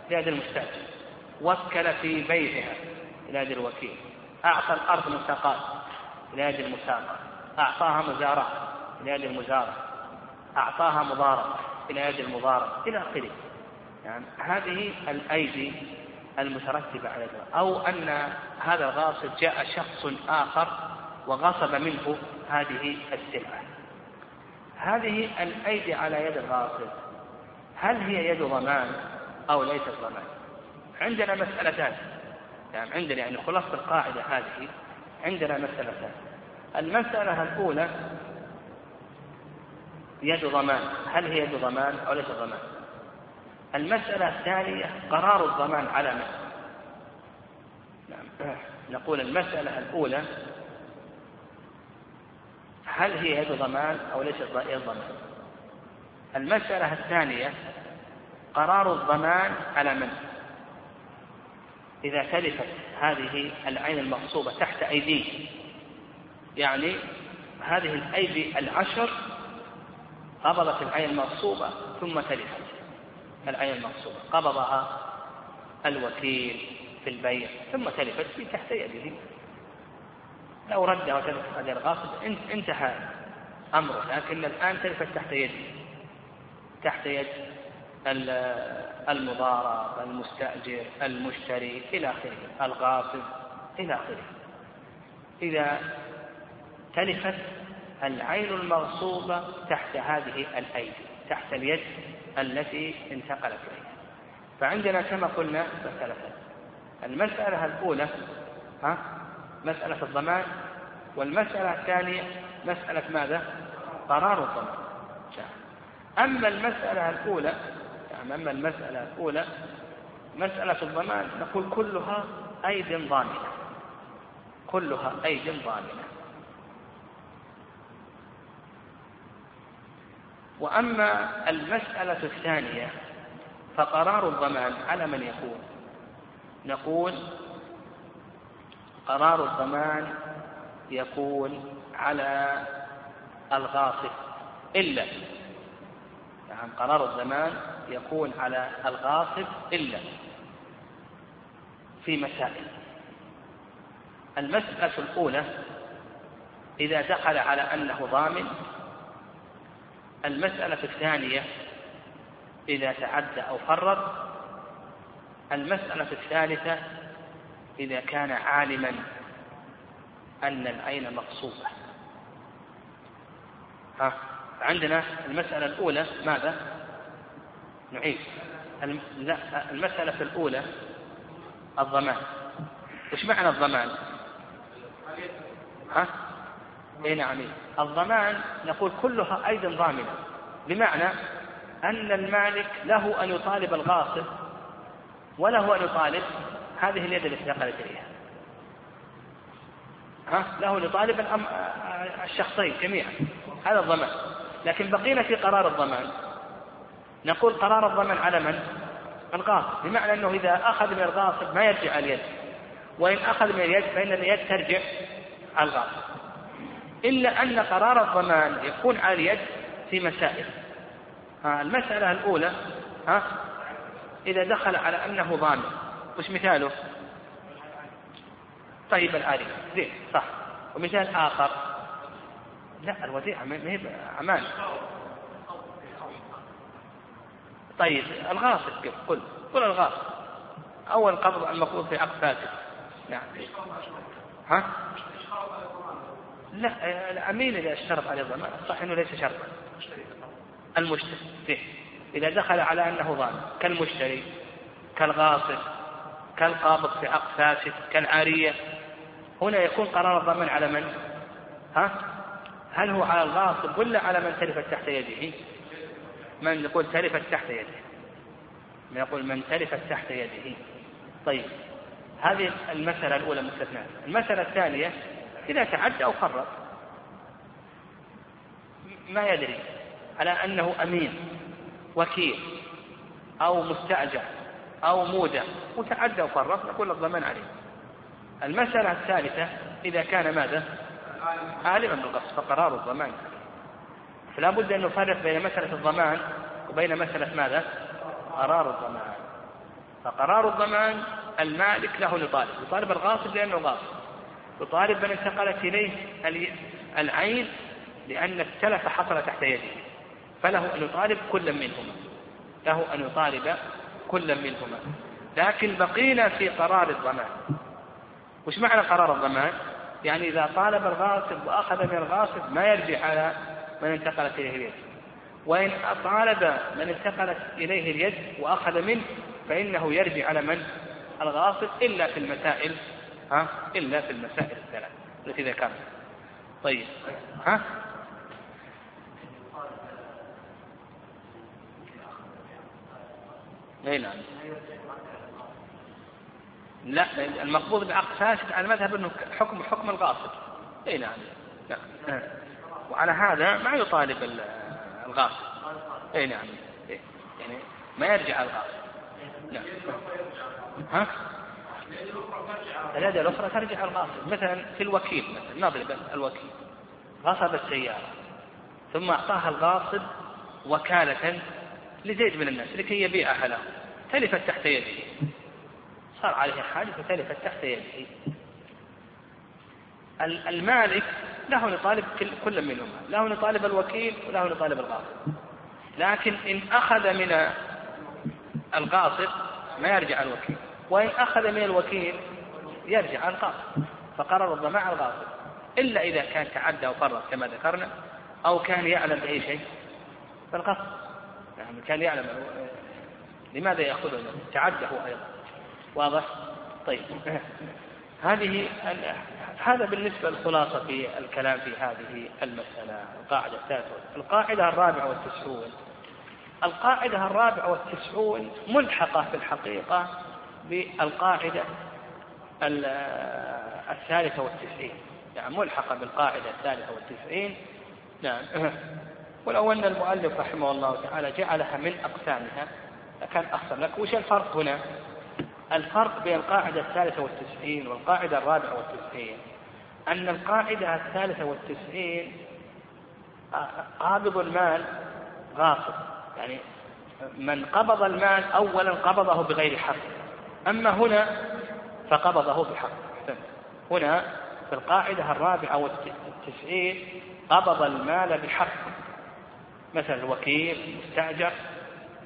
إلى يد المستأجر وكل في بيعها إلى يد الوكيل. أعطى الأرض مساقات يد المساقة أعطاها مزارعة إلى يد المزارع. أعطاها مضاربة يد المضاربة إلى آخره. يعني هذه الأيدي المترتبة على ذلك. أو أن هذا الغاصب جاء شخص آخر وغصب منه هذه السلعة. هذه الأيدي على يد الغاصب. هل هي يد ضمان أو ليست ضمان؟ عندنا مسألتان. يعني عندنا يعني خلاصة القاعدة هذه عندنا مسألتان المسألة الأولى يد ضمان. هل هي يد ضمان أو ليس ضمان؟ المسألة الثانية قرار الضمان على من؟ نعم. نقول المسألة الأولى هل هي يد ضمان أو ليست يد ضمان؟ المسألة الثانية قرار الضمان على من؟ إذا تلفت هذه العين المغصوبة تحت أيديه يعني هذه الأيدي العشر قبضت العين المغصوبة ثم تلفت. العين المغصوبة قبضها الوكيل في البيع ثم تلفت في تحت يده. لو ردها وتلفت هذه الغاصب انتهى أمره لكن الآن تلفت تحت يده. تحت يد المضارب المستأجر المشتري إلى آخره. الغاصب إلى آخره. إذا تلفت العين المغصوبة تحت هذه الأيدي تحت اليد التي انتقلت إليها. فعندنا كما قلنا مسألتان المسألة الأولى ها مسألة الضمان. والمسألة الثانية مسألة ماذا؟ قرار الضمان. أما المسألة الأولى يعني أما المسألة الأولى مسألة الضمان نقول كلها أيد ضامنة. كلها أيد ضامنة. وأما المسألة الثانية فقرار الضمان على من يكون نقول قرار الضمان يكون على الغاصب. إلا يعني قرار الضمان يكون على الغاصب إلا في مسائل. المسألة الأولى إذا دخل على أنه ضامن. المسألة الثانية إذا تعدى أو فرط. المسألة الثالثة إذا كان عالما أن العين مقصوبة. ها عندنا المسألة الأولى ماذا؟ نعيد المسألة الأولى الضمان. وش معنى الضمان؟ ها؟ اي نعم الضمان نقول كلها أيضا ضامنة. بمعنى أن المالك له أن يطالب الغاصب وله أن يطالب هذه اليد التي نقلت إليها. ها؟ له أن يطالب الشخصين جميعا. هذا الضمان. لكن بقينا في قرار الضمان. نقول قرار الضمان على من؟ الغاصب بمعنى أنه إذا أخذ من الغاصب ما يرجع اليد. وإن أخذ من اليد فإن اليد ترجع على الغاصب إلا أن قرار الضمان يكون على اليد في مسائل. المسألة الأولى ها إذا دخل على أنه ضامن وش مثاله؟ طيب الآلية. زين صح. ومثال آخر. لا الوديعة ما هي أمان طيب الغاصب قل قل الغاصب أول قبض المقبوض في عقد فاسد نعم ها؟ لا الأمين إذا اشترط عليه الضمان صح أنه ليس شرطا المشتري إذا دخل على أنه ضامن كالمشتري كالغاصب كالقابض في عقد فاسد كالعارية هنا يكون قرار الضمان على من؟ ها؟ هل هو على الغاصب ولا على من تلفت تحت يده؟ من يقول تلفت تحت يده. من يقول من تلفت تحت يده. طيب هذه المسألة الأولى مستثناة المسألة الثانية إذا تعدى أو فرط ما يدري. على أنه أمين وكيل أو مستأجر أو مودع وتعدى وفرط نقول الضمان عليه. المسألة الثالثة إذا كان ماذا؟ عالما بالقصد فقرار الضمان. فلا بد أن نفرق بين مسألة الضمان وبين مسألة ماذا؟ قرار الضمان. فقرار الضمان المالك له يطالب. يطالب الغاصب لأنه غاصب. يطالب من انتقلت إليه العين لأن التلف حصل تحت يده. فله أن يطالب كل منهما. له أن يطالب كل منهما. لكن بقينا في قرار الضمان. وش معنى قرار الضمان؟ يعني إذا طالب الغاصب وأخذ من الغاصب ما يرجع على من انتقلت إليه اليد. وإن طالب من انتقلت إليه اليد وأخذ منه فإنه يرجع على من؟ الغاصب إلا في المسائل ها؟ إلا في المسائل الثلاث التي ذكرنا طيب ها؟ اي نعم. لا المقبوض بعقد فاسد على المذهب إنه حكم حكم الغاصب. اي نعم. لا. وعلى هذا ما يطالب الغاصب. إي نعم. إيه. يعني ما يرجع الغاصب. نعم. ها؟ اليد الأخرى ترجع الغاصب. مثلا في الوكيل مثلا نضرب الوكيل. غصب السيارة. ثم أعطاها الغاصب وكالة لزيد من الناس لكي يبيعها له. تلفت تحت يده. صار عليه حاجة فتلفت تحت يده. المالك له نطالب كل منهما. له نطالب الوكيل وله نطالب الغاصب. لكن إن أخذ من الغاصب ما يرجع الوكيل. وإن أخذ من الوكيل يرجع الغاصب. فقرر الضمان على الغاصب. إلا إذا كان تعدى أو فرط كما ذكرنا أو كان يعلم بأي شيء. فالغصب يعني كان يعلم. لماذا يأخذه تعدى هو أيضا. واضح؟ طيب. هذه هذا بالنسبة للخلاصة في الكلام في هذه المسألة القاعدة الثالثة. القاعدة الرابعة والتسعون. القاعدة الرابعة والتسعون ملحقة في الحقيقة بالقاعدة الثالثة والتسعين. يعني ملحقة بالقاعدة الثالثة والتسعين. نعم. ولو أن المؤلف رحمه الله تعالى جعلها من أقسامها لكان أحسن لك. وش الفرق هنا؟ الفرق بين القاعدة الثالثة والتسعين والقاعدة الرابعة والتسعين. أن القاعدة الثالثة والتسعين قابض المال غاصب. يعني من قبض المال أولا قبضه بغير حق. أما هنا فقبضه بحق. هنا في القاعدة الرابعة والتسعين قبض المال بحق. مثلا الوكيل المستأجر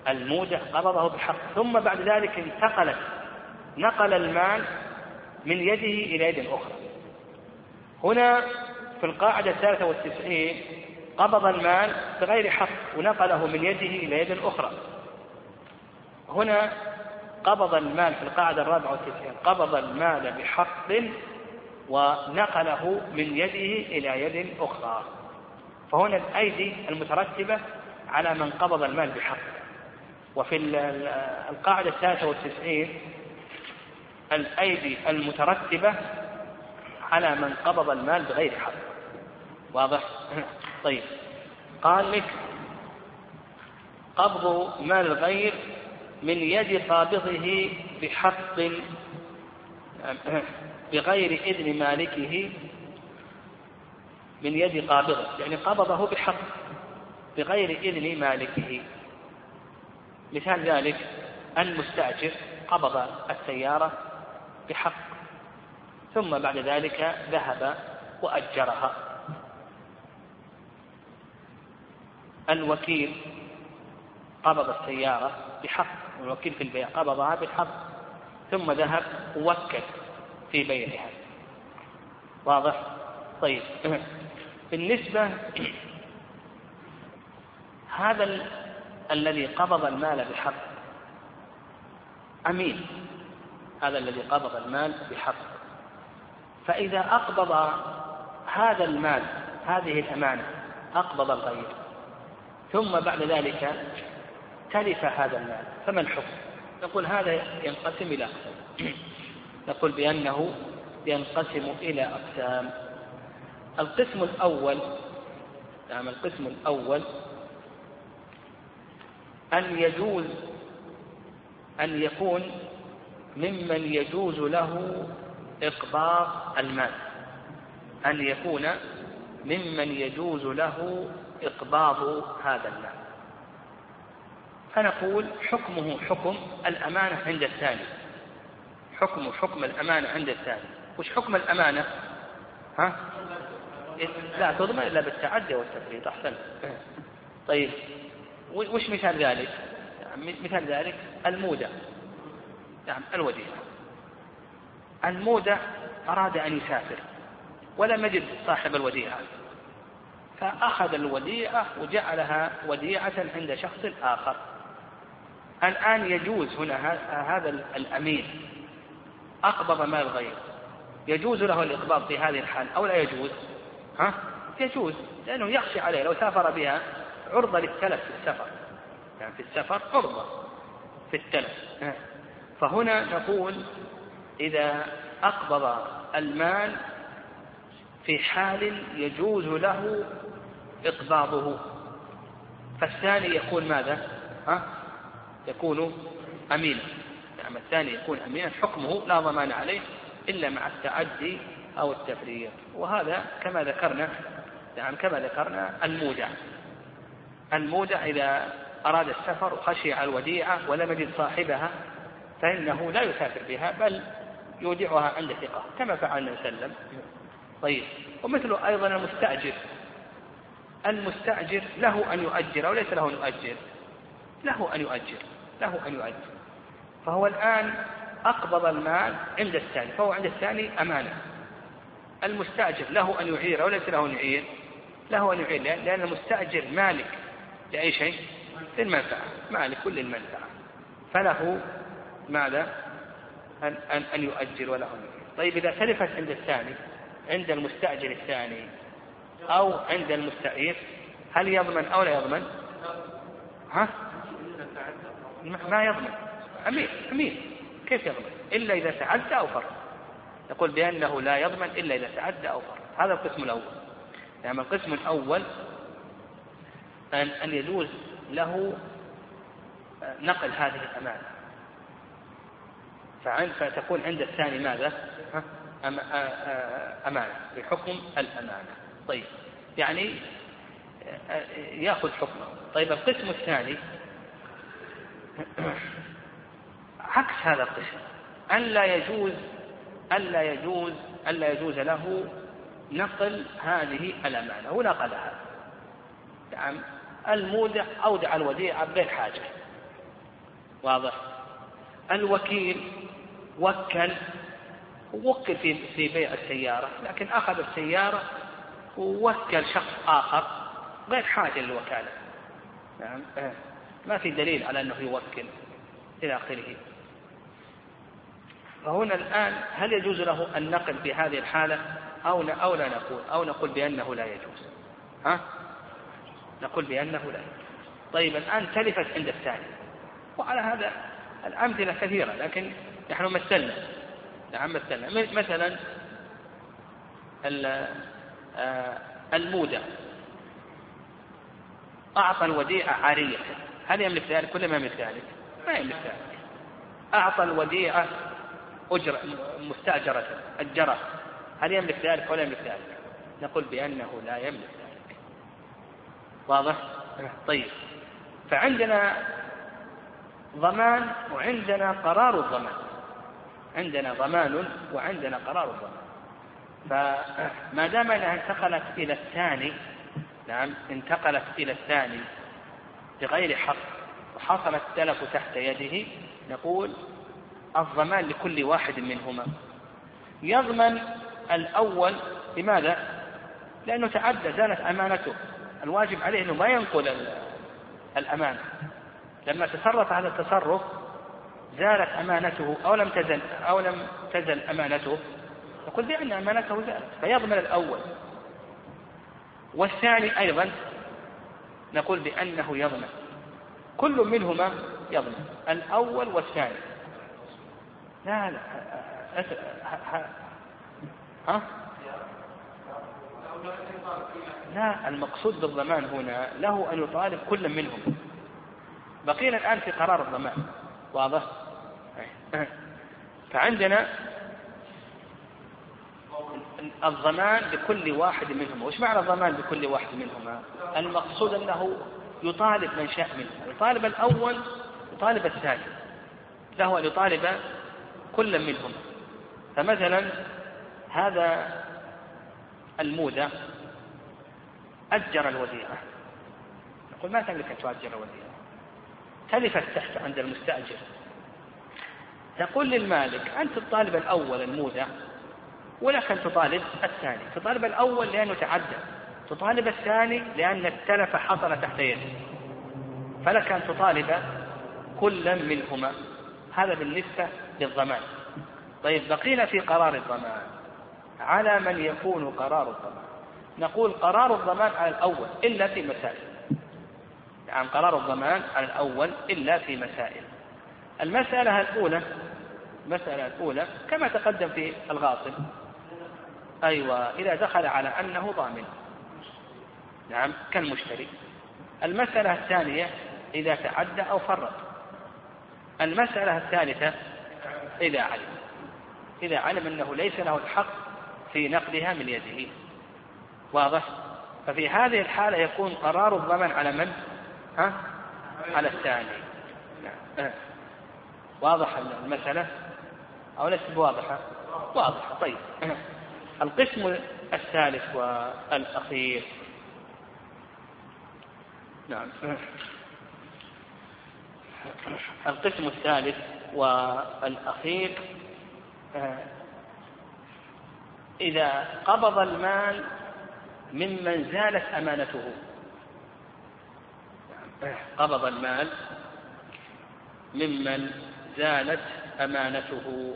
المودع قبضه بحق. ثم بعد ذلك انتقلت نقل المال من يده إلى يد أخرى. هنا في القاعدة الثالثة والتسعين قبض المال بغير حق ونقله من يده إلى يد أخرى. هنا قبض المال في القاعدة الرابعة والتسعين قبض المال بحق ونقله من يده إلى يد أخرى. فهنا الأيدي المترتبة على من قبض المال بحق. وفي القاعدة الثالثة والتسعين الأيدي المترتبة على من قبض المال بغير حق. واضح؟ طيب. قال لك قبض مال الغير من يد قابضه بحق بغير إذن مالكه من يد قابضه يعني قبضه بحق بغير إذن مالكه. مثال ذلك المستأجر قبض السيارة بحق. ثم بعد ذلك ذهب وأجرها. الوكيل قبض السيارة بحق. الوكيل في البيع قبضها بحق. ثم ذهب ووكل في بيعها. واضح؟ طيب. بالنسبة هذا ال... الذي قبض المال بحق أمين. هذا الذي قبض المال بحق. فإذا أقبض هذا المال هذه الأمانة أقبض الغير. ثم بعد ذلك تلف هذا المال. فما الحكم؟ نقول هذا ينقسم إلى أقسام. نقول بأنه ينقسم إلى أقسام. القسم الأول نعم القسم الأول أن يجوز أن يكون ممن يجوز له إقباض المال. أن يكون ممن يجوز له إقباض هذا المال. فنقول حكمه حكم الأمانة عند الثاني. حكمه حكم الأمانة عند الثاني. وش حكم الأمانة؟ ها؟ لا تضمن إلا بالتعدي والتفريط أحسن. طيب وش مثال ذلك؟ مثال ذلك المودة. نعم الوديعة المودع أراد أن يسافر ولم يجد صاحب الوديعة. فأخذ الوديعة وجعلها وديعة عند شخص آخر. الآن يجوز هنا هذا الأمين. أقبض مال غير يجوز له الإقباض في هذه الحال أو لا يجوز؟ ها؟ يجوز لأنه يخشى عليه. لو سافر بها عرضة للتلف في السفر. يعني في السفر عرضة في التلف. فهنا نقول إذا أقبض المال في حال يجوز له إقباضه. فالثاني يكون ماذا؟ ها؟ يكون أمينا. نعم الثاني يكون أمينا. حكمه لا ضمان عليه إلا مع التعدي أو التفريط وهذا كما ذكرنا نعم كما ذكرنا المودع. المودع إذا أراد السفر وخشي على الوديعة ولم يجد صاحبها فإنه لا يسافر بها بل يودعها عند ثقة كما فعل النبي صلى الله عليه وسلم. طيب. ومثله أيضا المستأجر. المستأجر له أن يؤجر أو ليس له أن يؤجر؟ له أن يؤجر له أن يؤجر. فهو الآن أقبض المال عند الثاني فهو عند الثاني أمانة. المستأجر له أن يعير أو ليس له أن يعير؟ له أن يعير لأن المستأجر مالك لأي شيء؟ للمنفعة مالك كل المنفعة. فله ماذا؟ أن, أن, أن يؤجر وله طيب إذا تلفت عند الثاني عند المستأجر الثاني أو عند المستعير هل يضمن أو لا يضمن؟ ها؟ ما يضمن. أمين أمين كيف يضمن؟ إلا إذا تعدى أو فرط يقول بأنه لا يضمن إلا إذا تعدى أو فرط هذا القسم الأول. يعني القسم الأول أن أن يجوز له نقل هذه الأمانة. فعند فتكون عند الثاني ماذا؟ أمانة بحكم الأمانة. طيب يعني يأخذ حكمه. طيب القسم الثاني عكس هذا القسم. ألا يجوز ألا يجوز ألا يجوز له نقل هذه الأمانة. ونقلها نعم المودع أودع الوديعة بغير حاجة. واضح؟ الوكيل وكل وكل في في بيع السيارة لكن أخذ السيارة ووكل شخص آخر غير حاجة للوكالة. نعم آه. ما في دليل على أنه يوكل إلى آخره. فهنا الآن هل يجوز له النقل في هذه الحالة أو أو لا نقول أو نقول بأنه لا يجوز؟ ها؟ نقول بأنه لا يجوز. طيب الآن تلفت عند الثاني. وعلى هذا الأمثلة كثيرة لكن نحن مثلنا. نعم مثلنا. مثلا آه، المودع أعطى الوديعة عارية هل يملك ذلك ولا ما يملك ذلك؟ ما يملك ذلك. أعطى الوديعة أجرة مستأجرة أجرة. هل يملك ذلك ولا يملك ذلك؟ نقول بأنه لا يملك ذلك. واضح؟ طيب. فعندنا ضمان وعندنا قرار الضمان. عندنا ضمان وعندنا قرار الضمان. فما دام أنها انتقلت إلى الثاني نعم انتقلت إلى الثاني بغير حق وحصل التلف تحت يده نقول الضمان لكل واحد منهما. يضمن الأول لماذا؟ لأنه تعدى زالت أمانته. الواجب عليه أنه ما ينقل الأمانة. لما تصرف هذا التصرف زالت أمانته أو لم تزل أو لم تزل أمانته نقول بأن أمانته زالت فيضمن الأول والثاني أيضا نقول بأنه يضمن كل منهما يضمن الأول والثاني لا لا ها؟ لا المقصود بالضمان هنا له أن يطالب كل منهم بقينا الآن في قرار الضمان واضح؟ فعندنا الضمان لكل واحد منهما وش معنى الضمان لكل واحد منهما؟ المقصود أنه يطالب من شاء منه. يطالب الأول يطالب الثاني. له أن يطالب كل منهم. فمثلا هذا المودة أجر الوديعة نقول ما تملك أن تؤجر الوديعة تلفت تحت عند المستأجر. تقول للمالك أنت الطالب الأول المودة ولك أن تطالب الثاني. تطالب الأول لأنه تعدى تطالب الثاني لأن التلف حصل تحت يده. فلك أن تطالب كل منهما. هذا بالنسبة للضمان. طيب بقينا في قرار الضمان. على من يكون قرار الضمان. نقول قرار الضمان على الأول إلا في مسائل. يعني قرار الضمان على الأول إلا في مسائل. المسألة الأولى المسألة الأولى كما تقدم في الغاصب. أيوة إذا دخل على أنه ضامن. نعم كالمشتري. المسألة الثانية إذا تعدى أو فرط. المسألة الثالثة إذا علم. إذا علم أنه ليس له الحق في نقلها من يده. واضح؟ ففي هذه الحالة يكون قرار الضمن على من؟ ها؟ على الثاني. نعم. واضح المسألة؟ أو ليست بواضحة؟ واضحة طيب. القسم الثالث والأخير. نعم. القسم الثالث والأخير إذا قبض المال ممن زالت أمانته. قبض المال ممن زالت أمانته.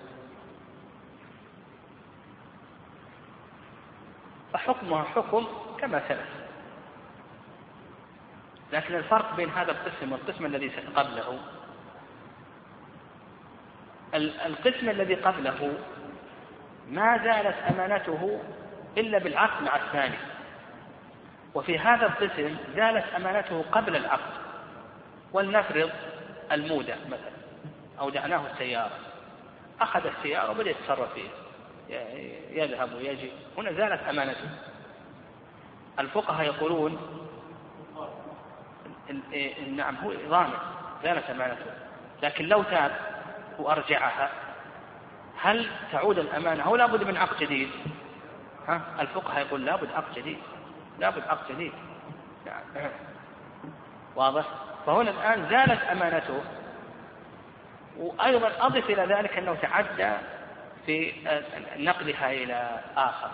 فحكمها حكم كما سلف. لكن الفرق بين هذا القسم والقسم الذي قبله القسم الذي قبله ما زالت أمانته إلا بالعقد مع الثاني. وفي هذا القسم زالت أمانته قبل العقد. ولنفرض المودة مثلا. أودعناه السيارة. أخذ السيارة وبدأ يتصرف فيها. يذهب ويجي. هنا زالت أمانته. الفقهاء يقولون نعم هو ضامن زالت أمانته. لكن لو تاب وأرجعها هل تعود الأمانة؟ أو لابد من عقد جديد. ها؟ الفقهاء يقول لابد عقد جديد. لابد عقد جديد. يعني واضح؟ فهنا الآن زالت أمانته. وأيضا أضف إلى ذلك أنه تعدى في نقلها إلى آخر.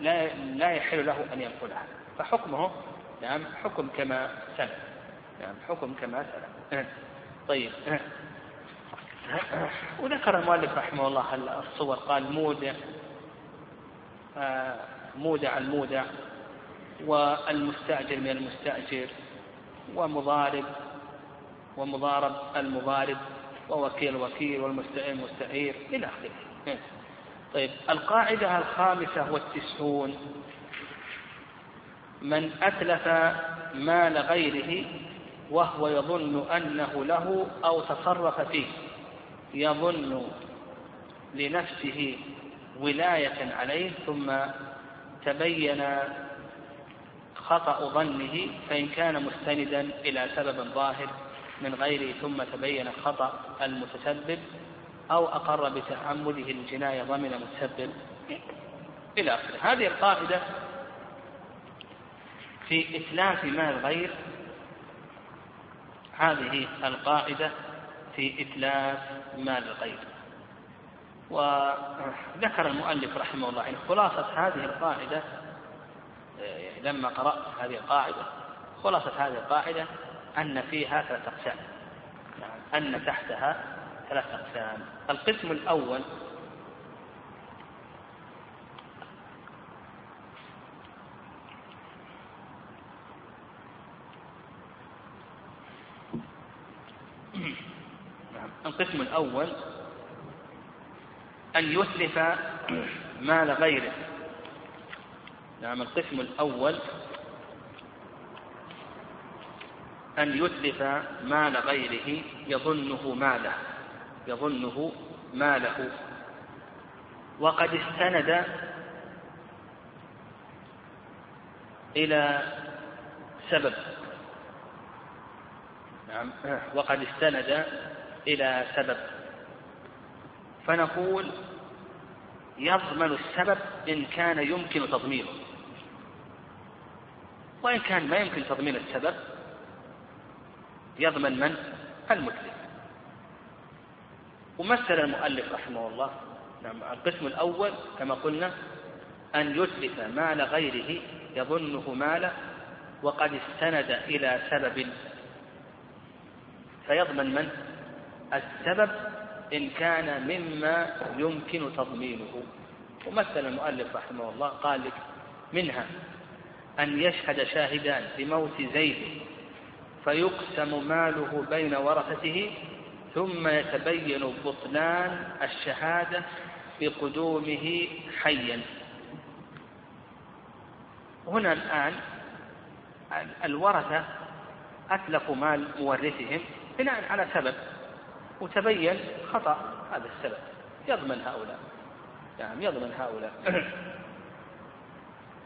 لا لا يحل له أن ينقلها. فحكمه نعم حكم كما سلف. نعم حكم كما سلف. طيب. وذكر المؤلف رحمه الله الصور قال مودع مودع المودع والمستأجر من المستأجر ومضارب ومضارب المضارب. ووكيل الوكيل والمستعير المستعير إلى آخره. طيب القاعدة الخامسة والتسعون من أتلف مال غيره وهو يظن أنه له أو تصرف فيه يظن لنفسه ولاية عليه ثم تبين خطأ ظنه فإن كان مستندا إلى سبب ظاهر من غيره ثم تبين خطأ المتسبب أو أقر بتعمده الجناية ضمن متسبب إلى آخره. هذه القاعدة في إتلاف مال الغير هذه القاعدة في إتلاف مال الغير وذكر المؤلف رحمه الله يعني خلاصة هذه القاعدة يعني لما قرأت هذه القاعدة خلاصة هذه القاعدة أن فيها ثلاث أقسام. يعني أن تحتها ثلاث أقسام. القسم الأول القسم الأول أن يتلف مال غيره. نعم. القسم الأول أن يتلف مال غيره يظنه ماله يظنه ماله. وقد استند إلى سبب. نعم. وقد استند إلى سبب. فنقول يضمن السبب إن كان يمكن تضمينه. وإن كان ما يمكن تضمين السبب يضمن من؟ المتلف ومثل المؤلف رحمه الله نعم القسم الأول كما قلنا أن يتلف مال غيره يظنه ماله وقد استند إلى سبب فيضمن من؟ السبب إن كان مما يمكن تضمينه ومثل المؤلف رحمه الله قال منها أن يشهد شاهدان بموت زيد فيقسم ماله بين ورثته ثم يتبين بطلان الشهادة بقدومه حيا. هنا الآن الورثة أتلفوا مال مورثهم بناء على سبب وتبين خطأ هذا السبب. يضمن هؤلاء. نعم يضمن هؤلاء.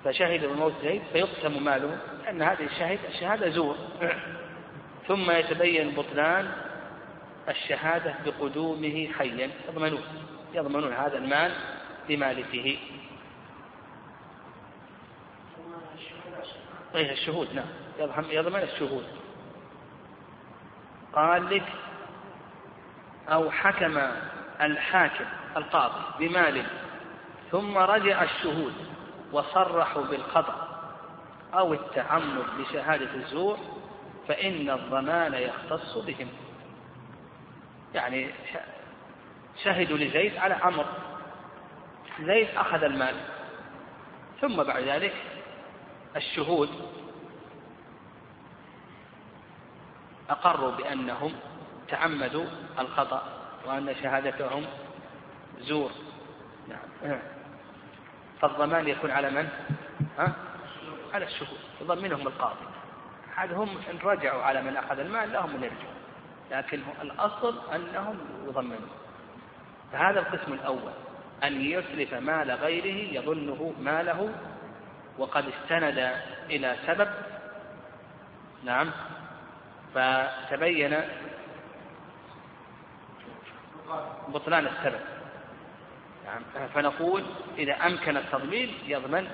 فشهد بموت زيد فيقسم ماله لأن هذه الشهد الشهادة زور. ثم يتبين بطلان الشهادة بقدومه حيا. يضمنون. يضمنون هذا المال لمالكه. أي الشهود نعم. يضمن الشهود. قال لك أو حكم الحاكم القاضي بمال ثم رجع الشهود وصرحوا بالخطأ أو التعمد بشهادة الزور فإن الضمان يختص بهم. يعني شهدوا لزيد على عمر زيد أخذ المال. ثم بعد ذلك الشهود أقروا بأنهم تعمدوا الخطأ وأن شهادتهم زور. نعم. فالضمان يكون على من؟ ها؟ على الشهود. يضمنهم القاضي. هذا هم إن رجعوا على من أخذ المال لهم أن يرجعوا لكن الأصل أنهم يضمنون. فهذا القسم الأول أن يتلف مال غيره يظنه ماله وقد استند إلى سبب. نعم. فتبين بطلان السبب. نعم. فنقول إذا أمكن التضمين يضمن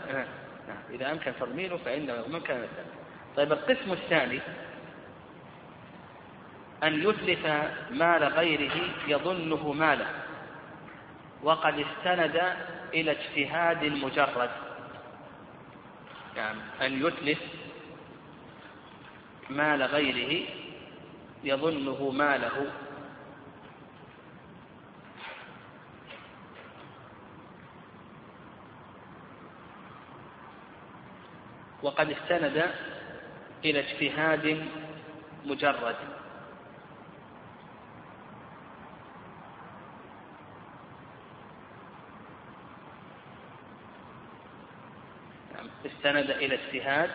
نعم. إذا أمكن تضمينه فإنه يضمن كان السبب. طيب القسم الثاني أن يتلف مال غيره يظنه ماله وقد استند إلى اجتهاد مجرد يعني أن يتلف مال غيره يظنه ماله. وقد استند إلى اجتهاد مجرد. استند إلى اجتهاد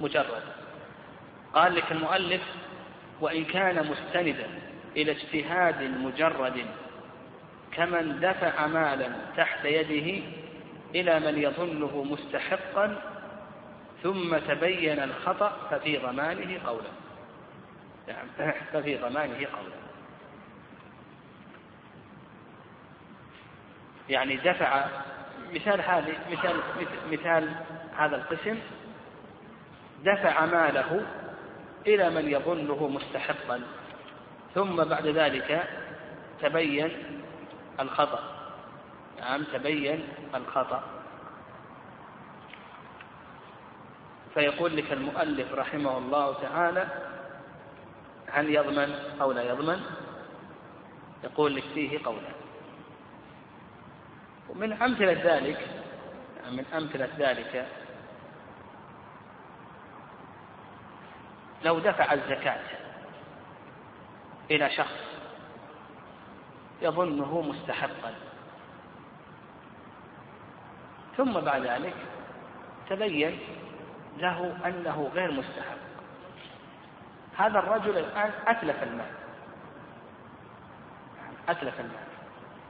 مجرد. قال لك المؤلف وإن كان مستندا إلى اجتهاد مجرد كمن دفع مالا تحت يده إلى من يظنه مستحقا ثم تبين الخطأ ففي ضمانه قولا نعم ففي ضمانه قولا يعني دفع مثال هذه مثال مثال هذا القسم دفع ماله إلى من يظنه مستحقا ثم بعد ذلك تبين الخطأ. نعم تبين الخطأ. فيقول لك المؤلف رحمه الله تعالى هل يضمن أو لا يضمن؟ يقول لك فيه قولا. ومن أمثلة ذلك من أمثلة ذلك لو دفع الزكاة إلى شخص يظنه مستحقا ثم بعد ذلك تبين له أنه غير مستحق. هذا الرجل الآن أتلف المال. أتلف المال.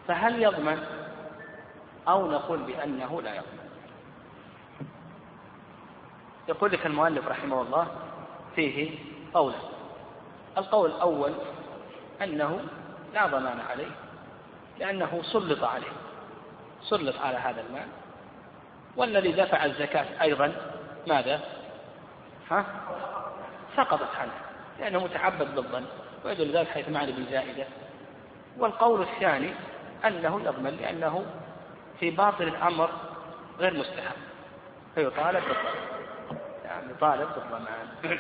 فهل يضمن أو نقول بأنه لا يضمن؟ يقول لك المؤلف رحمه الله فيه قولا القول الأول أنه لا ضمان عليه لأنه سلط عليه. سلط على هذا المال. والذي دفع الزكاة أيضا ماذا؟ ها؟ سقطت عنه لأنه متعبد بالظن ويدل ذلك حيث معنى بالزائدة والقول الثاني أنه يضمن لأنه في باطل الأمر غير مستحب. فيطالب بالضمان يعني يطالب بالضمان.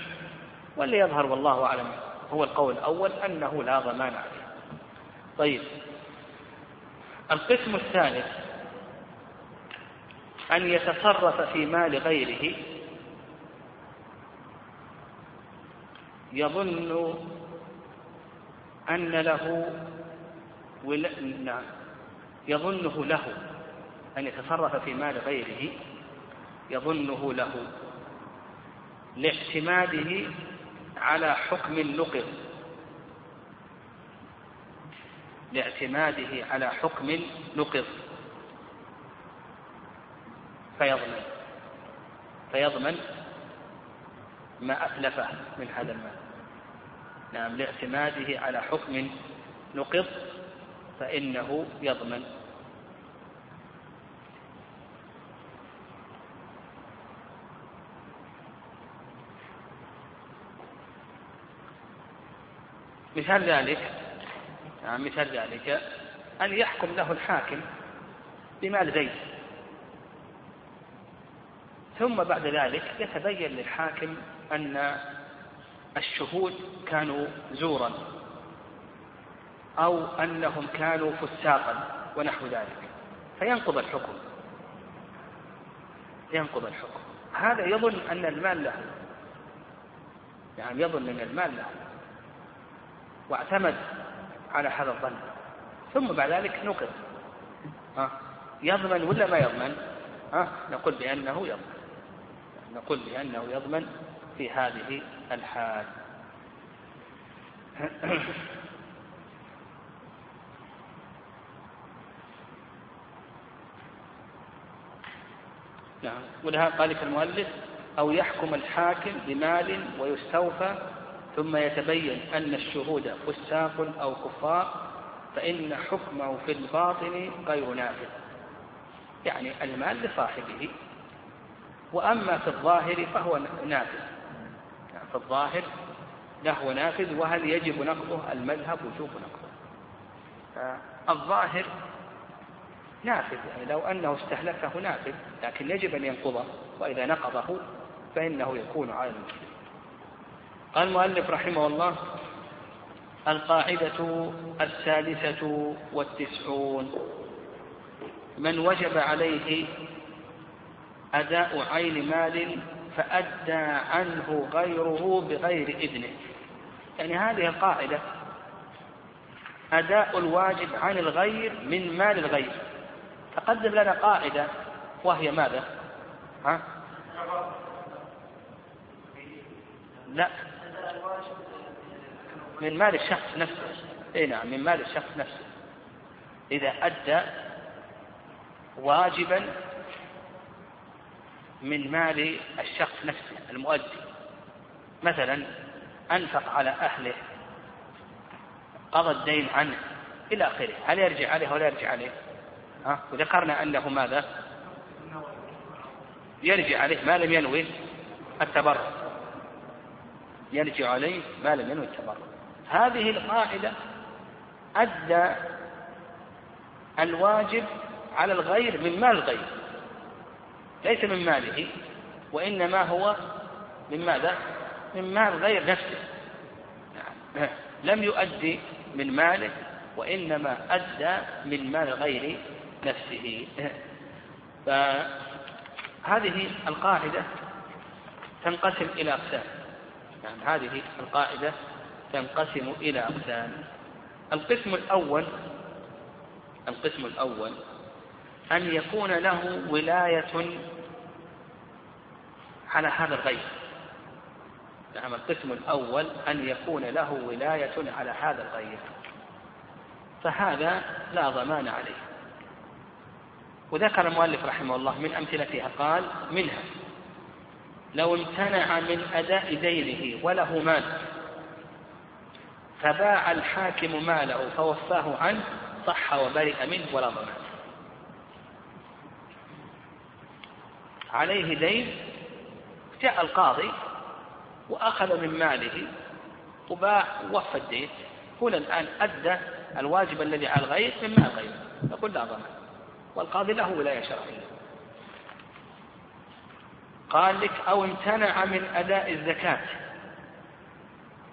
واللي يظهر والله أعلم هو القول الأول أنه لا ضمان عليه. طيب. القسم الثالث أن يتصرف في مال غيره يظن أن له ول... نعم. يظنه له. أن يتصرف في مال غيره. يظنه له. لاعتماده على حكم نقض لاعتماده على حكم نقض فيضمن. فيضمن ما أتلفه من هذا المال. نعم لاعتماده على حكم نقض فإنه يضمن. مثال ذلك يعني مثال ذلك أن يحكم له الحاكم بمال زيد. ثم بعد ذلك يتبين للحاكم أن الشهود كانوا زورا أو أنهم كانوا فساقا ونحو ذلك. فينقض الحكم. ينقض الحكم. هذا يظن أن المال له. يعني يظن أن المال له. واعتمد على هذا الظن. ثم بعد ذلك نقض. يضمن ولا ما يضمن؟ ها؟ نقول بأنه يضمن. نقول بأنه يضمن. في هذه الحال. نعم. ولهذا قال المؤلف أو يحكم الحاكم بمال ويستوفى ثم يتبين أن الشهود فساق أو كفار فإن حكمه في الباطن غير نافذ. يعني المال لصاحبه وأما في الظاهر فهو نافذ. يعني في الظاهر له نافذ وهل يجب نقضه؟ المذهب وجوب نقضه. الظاهر نافذ يعني لو أنه استهلكه نافذ لكن يجب أن ينقضه وإذا نقضه فإنه يكون على المسلم. قال المؤلف رحمه الله القاعدة السادسة والتسعون. من وجب عليه أداء عين مال فأدى عنه غيره بغير إذنه. يعني هذه القاعدة أداء الواجب عن الغير من مال الغير. تقدم لنا قاعدة وهي ماذا؟ ها؟ لا. من مال الشخص نفسه. إي نعم من مال الشخص نفسه. إذا أدى واجبا من مال الشخص نفسه المؤدي. مثلا أنفق على أهله قضى الدين عنه إلى آخره. هل يرجع عليه ولا يرجع عليه؟ ها؟ وذكرنا أنه ماذا؟ يرجع عليه ما لم ينوي التبرع. يرجع عليه ما لم ينوي التبرع. هذه القاعدة أدى الواجب على الغير من مال الغير. ليس من ماله وإنما هو من ماذا؟ من مال غير نفسه. لم يؤدي من ماله وإنما أدى من مال غير نفسه. فهذه القاعدة تنقسم إلى أقسام. يعني هذه القاعدة تنقسم إلى أقسام. القسم الأول القسم الأول أن يكون له ولاية على هذا الغير نعم القسم الأول أن يكون له ولاية على هذا الغير فهذا لا ضمان عليه. وذكر المؤلف رحمه الله من أمثلتها قال منها لو امتنع من أداء دينه وله مال فباع الحاكم ماله فوفاه عنه صح وبرئ منه ولا ضمان. عليه دين جاء القاضي وأخذ من ماله وباع ووفى الدين. هنا الآن أدى الواجب الذي على الغير من مال غيره يقول لا ضمان والقاضي له ولاية شرعية. قال لك أو امتنع من أداء الزكاة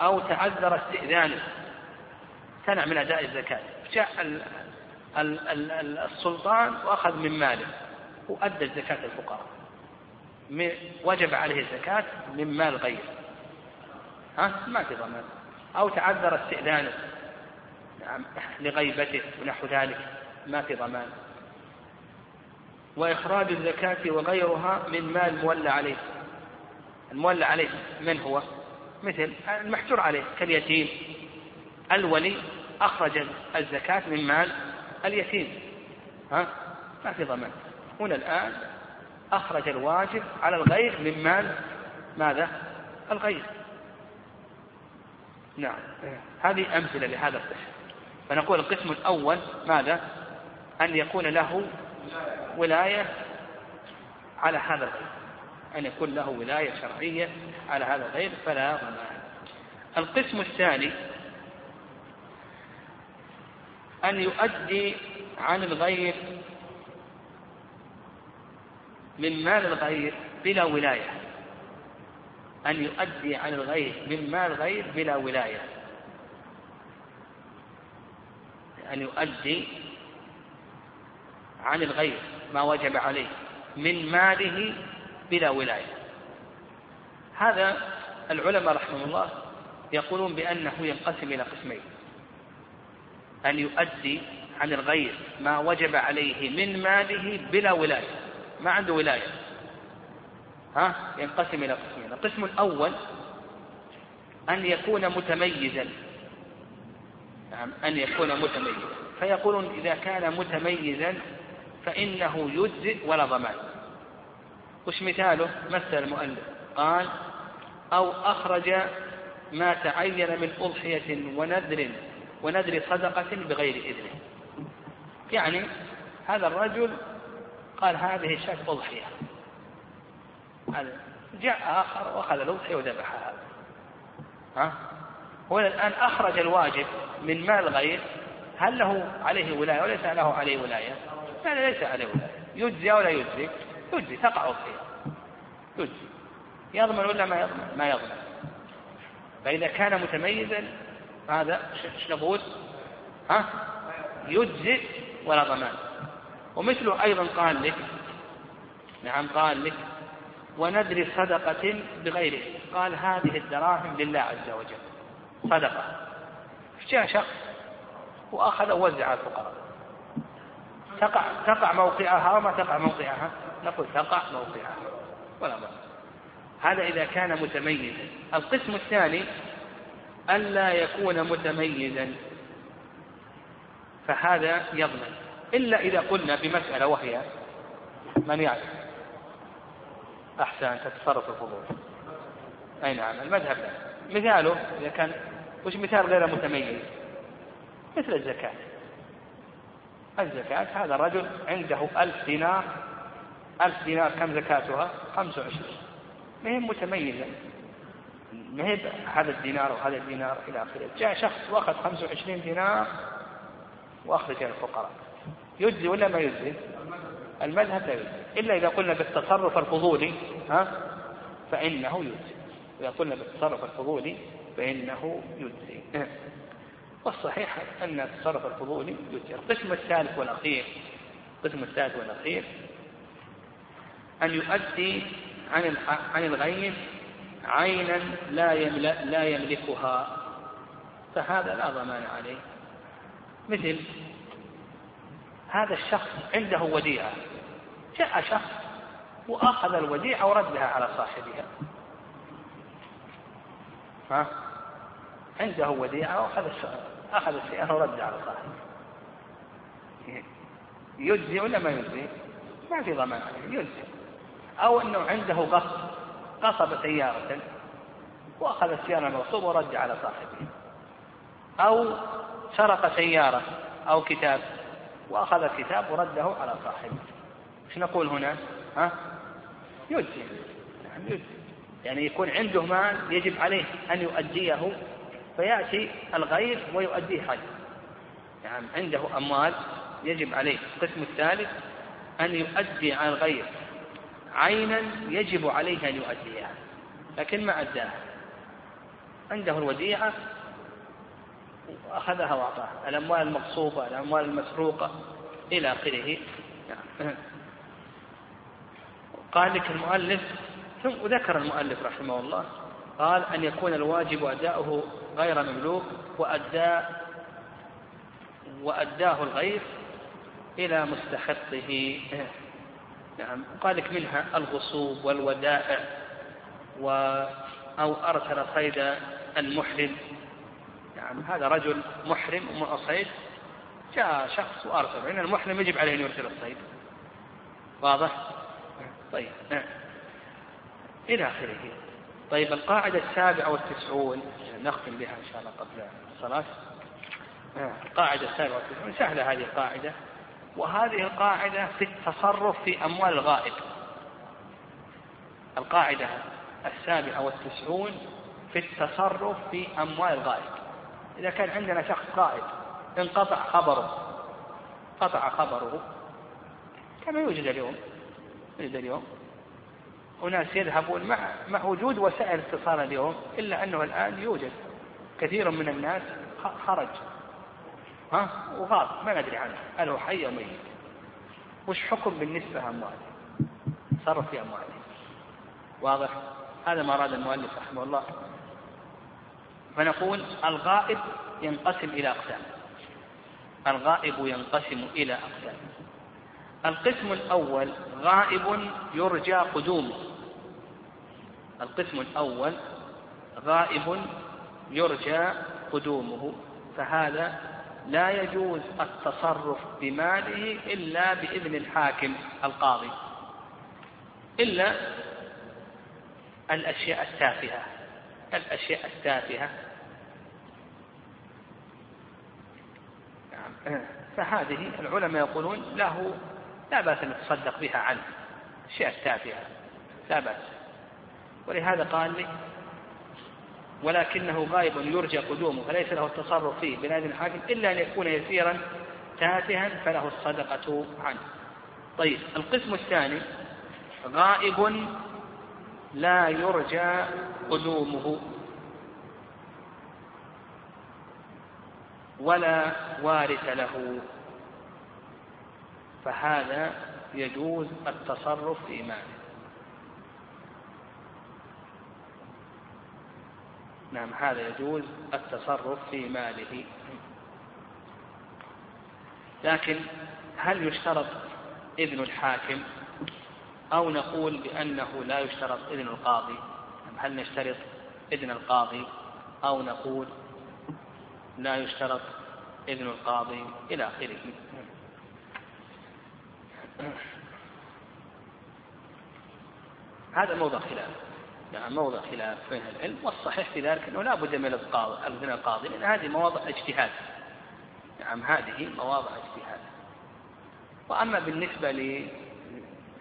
أو تعذر استئذانه امتنع من أداء الزكاة. جاء السلطان وأخذ من ماله وأدى الزكاة الفقراء وجب عليه الزكاة من مال غيره. ها؟ ما في ضمان أو تعذر استئذانه. نعم لغيبته ونحو ذلك. ما في ضمان وإخراج الزكاة وغيرها من مال مولى عليه. المولى عليه من هو؟ مثل المحجور عليه كاليتيم. الولي أخرج الزكاة من مال اليتيم. ها؟ ما في ضمان هنا الآن أخرج الواجب على الغير من مال ماذا؟ الغير. نعم. هذه أمثلة لهذا القسم. فنقول القسم الأول ماذا؟ أن يكون له ولاية على هذا الغير. أن يكون له ولاية شرعية على هذا الغير فلا ضمان. القسم الثاني أن يؤدي عن الغير من مال الغير بلا ولاية. أن يؤدي عن الغير من مال الغير بلا ولاية. أن يؤدي عن الغير ما وجب عليه من ماله بلا ولاية. هذا العلماء رحمه الله يقولون بأنه ينقسم إلى قسمين. أن يؤدي عن الغير ما وجب عليه من ماله بلا ولاية. ما عنده ولاية. ها؟ ينقسم إلى قسمين. القسم الأول أن يكون متميزا. نعم أن يكون متميزا. فيقولون إذا كان متميزا فإنه يجزئ ولا ضمان. وش مثاله؟ مثل المؤلف. قال أو أخرج ما تعين من أضحية ونذر ونذر صدقة بغير إذنه يعني هذا الرجل قال هذه الشاة أضحية جاء آخر وأخذ الأضحية وذبحها ها هو الآن أخرج الواجب من مال الغير هل له عليه ولاية وليس له عليه ولاية؟ لا ليس عليه ولاية يجزي ولا يجزي؟ يجزي تقع أضحية يجزي يضمن ولا ما يضمن؟ ما يضمن فإذا كان متميزا هذا نقول؟ ها؟ يجزئ ولا ضمان ومثله أيضا قال لك نعم قال لك ونذر صدقة بغيره. قال هذه الدراهم لله عز وجل. صدقة. جاء شخص وأخذ على الفقراء؟ تقع تقع موقعها وما تقع موقعها؟ نقول تقع موقعها. ولا بأس. هذا إذا كان متميزا. القسم الثاني ألا يكون متميزا. فهذا يضمن. إلا إذا قلنا بمسألة وهي من يعرف. أحسن تتصرف الفضول. أي نعم المذهب لا. مثاله إذا كان وش مثال غير متميز؟ مثل الزكاة. الزكاة هذا الرجل عنده ألف دينار ألف دينار كم زكاتها؟ خمسة وعشرين. ما هي متميزة. ما هي هذا الدينار وهذا الدينار إلى آخره. جاء شخص وأخذ خمسة وعشرين دينار وأخرج الفقراء. يجزي ولا ما يجزي؟ المذهب لا يجزي. إلا إذا قلنا بالتصرف الفضولي ها؟ فإنه يجزي. إذا قلنا بالتصرف الفضولي فإنه يجزي. والصحيح أن التصرف الفضولي يجزي. القسم الثالث والأخير القسم الثالث والأخير أن يؤدي عن عن الغير عينا لا لا يملكها. فهذا لا ضمان عليه. مثل هذا الشخص عنده وديعة. جاء شخص وأخذ الوديعة وردها على صاحبها. ها؟ عنده وديعة وأخذ أخذ السيارة وردها على صاحبها. يجزي ولا ما يجزي؟ ما في ضمان عليه يجزي. أو أنه عنده غصب غصب سيارة وأخذ السيارة المغصوبة ورد على صاحبه أو سرق سيارة أو كتاب. وأخذ الكتاب ورده على صاحبه. إيش نقول هنا؟ ها؟ يجزي. نعم يجزي. يعني يكون عنده مال يجب عليه أن يؤديه فيأتي الغير ويؤديه حج. يعني عنده أموال يجب عليه. القسم الثالث أن يؤدي عن الغير عينا يجب عليه أن يؤديها لكن ما أداها. عنده الوديعة وأخذها وأعطاها. الأموال المغصوبة الأموال المسروقة إلى آخره. قال لك المؤلف ثم ذكر المؤلف رحمه الله قال أن يكون الواجب أداؤه غير مملوك وأداء وأداه الغير إلى مستحقه. نعم. قال لك منها الغصوب والودائع و أو أرسل صيد المحرم. نعم هذا رجل محرم صيد جاء شخص وأرسل لأن المحرم يجب عليه أن يرسل الصيد. واضح؟ طيب نعم. إلى آخره. طيب القاعدة السابعة والتسعون نختم بها إن شاء الله قبل الصلاة. القاعدة السابعة والتسعون سهلة هذه القاعدة. وهذه القاعدة في التصرف في أموال الغائب. القاعدة السابعة والتسعون في التصرف في أموال الغائب. إذا كان عندنا شخص غائب انقطع خبره قطع خبره كما يوجد اليوم يوجد اليوم أناس يذهبون مع مع وجود وسائل اتصال اليوم إلا أنه الآن يوجد كثير من الناس خرج. ها؟ وغاب ما ندري عنه. هل هو حي أو ميت؟ وش حكم بالنسبة لأمواله تصرف في أمواله واضح؟ هذا ما أراد المؤلف رحمه الله. فنقول الغائب ينقسم إلى أقسام. الغائب ينقسم إلى أقسام. القسم الأول غائب يرجى قدومه. القسم الأول غائب يرجى قدومه. فهذا لا يجوز التصرف بماله إلا بإذن الحاكم القاضي. إلا الأشياء التافهة. الأشياء التافهة نعم. فهذه العلماء يقولون له لا بأس أن يتصدق بها عنه الأشياء التافهة لا بأس. ولهذا قال لي ولكنه غائب يرجى قدومه فليس له التصرف فيه بنادي الحاكم إلا أن يكون يسيرا تافها فله الصدقة عنه. طيب القسم الثاني غائب لا يرجى قدومه. ولا وارث له. فهذا يجوز التصرف في ماله نعم هذا يجوز التصرف في ماله. لكن هل يشترط إذن الحاكم أو نقول بأنه لا يشترط إذن القاضي؟ هل نشترط إذن القاضي أو نقول لا يشترط إذن القاضي إلى آخره. هذا موضع خلاف. نعم موضع خلاف بين العلم والصحيح في ذلك أنه لا بد من من القاضي لأن هذه مواضع اجتهاد. نعم هذه مواضع اجتهاد. وأما بالنسبة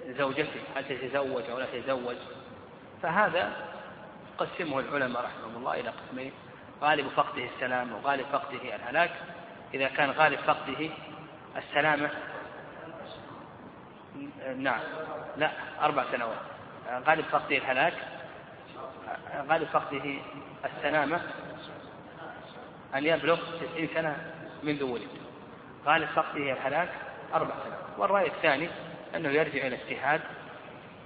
لزوجته هل تتزوج أو لا تتزوج فهذا قسمه العلماء رحمهم الله إلى قسمين. غالب فقده السلام وغالب فقده الهلاك. إذا كان غالب فقده السلامة نعم لا أربع سنوات. غالب فقده الهلاك غالب فقده السلامة أن يبلغ تسعين سنة منذ ولد غالب فقده الهلاك أربع سنوات. والرأي الثاني أنه يرجع إلى اجتهاد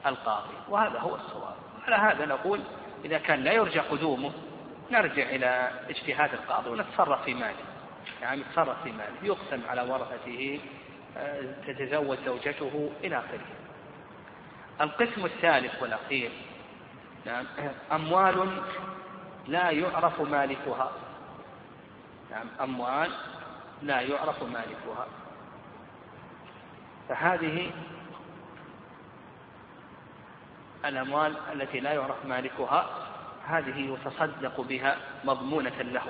القاضي وهذا هو الصواب. على هذا نقول إذا كان لا يرجى قدومه نرجع إلى اجتهاد القاضي ونتصرف في ماله. يعني يتصرف في ماله يقسم على ورثته آه، تتزوج زوجته إلى آخره. القسم الثالث والأخير نعم أموال لا يعرف مالكها. نعم أموال لا يعرف مالكها. فهذه الأموال التي لا يعرف مالكها هذه يتصدق بها مضمونة له.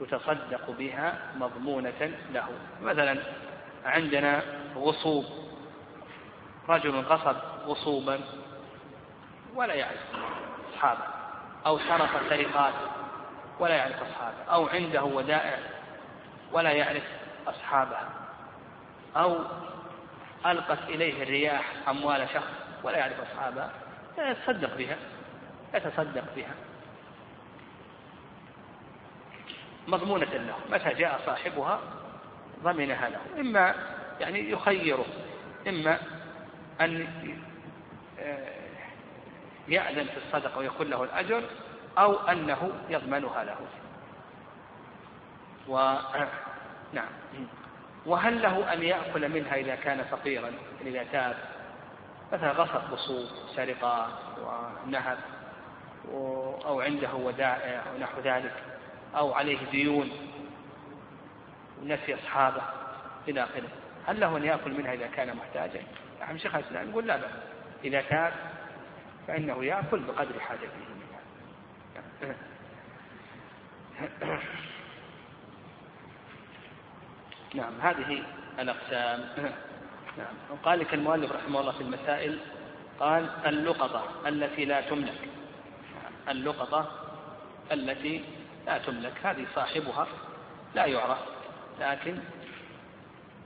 يتصدق بها مضمونة له. مثلا عندنا غصوب. رجل غصب غصوبا ولا يعرف أصحابه أو سرق سرقات ولا يعرف أصحابه أو عنده ودائع ولا يعرف أصحابها أو ألقت إليه الرياح أموال شخص ولا يعرف أصحابها يتصدق بها. يتصدق بها. مضمونة له. متى جاء صاحبها ضمنها له. إما يعني يخيره. إما أن آه، يأذن في الصدقة ويكون له الأجر أو أنه يضمنها له. و نعم. وهل له أن يأكل منها إذا كان فقيرا؟ إذا تاب. مثلا غصب بصوب سرقات ونهب. أو عنده ودائع أو نحو ذلك أو عليه ديون ونسي أصحابه إلى آخره. هل له أن يأكل منها إذا كان محتاجا؟ نعم شيخ الإسلام يقول لا بأس. إذا تاب فإنه يأكل بقدر حاجته منها. نعم هذه الأقسام. نعم وقال لك المؤلف رحمه الله في المسائل قال اللقطة التي لا تملك. اللقطة التي لا تملك هذه صاحبها لا يعرف لكن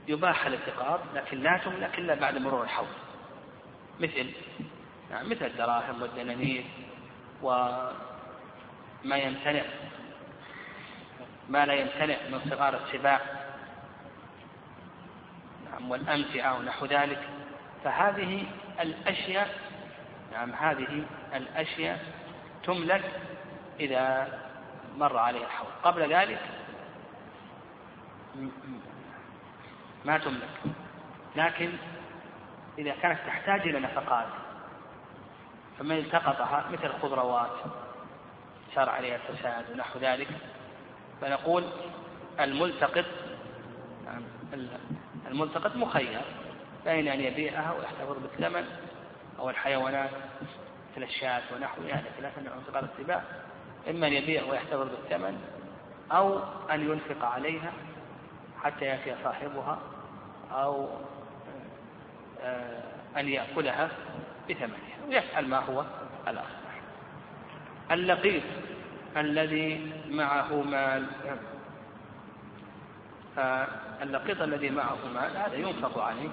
يباح الالتقاط لكن لا تملك إلا بعد مرور الحول. مثل يعني مثل الدراهم والدنانير وما يمتنع ما لا يمتنع من صغار السباع نعم والأمتعة ونحو ذلك. فهذه الأشياء نعم هذه الأشياء تملك إذا مر عليها الحول. قبل ذلك ما تملك. لكن إذا كانت تحتاج إلى نفقات فمن التقطها مثل الخضروات صار عليها الفساد ونحو ذلك فنقول الملتقط الملتقط مخير بين أن يبيعها ويحتفظ بالثمن أو الحيوانات. مثل الشاة ونحوها خلاف أنه صغار السباع. إما أن يبيع ويحتفظ بالثمن أو أن ينفق عليها حتى يأتي صاحبها أو آه، أن يأكلها بثمنها ويفعل ما هو الأصلح اللقيط الذي معه مال فاللقيط الذي معه مال هذا ينفق عليه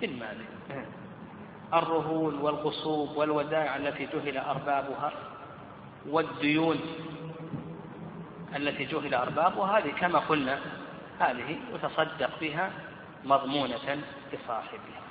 بالمال. الرهون والغصوب والودائع التي جهل أربابها والديون التي جهل أربابها هذه كما قلنا هذه يتصدق بها مضمونة لصاحبها.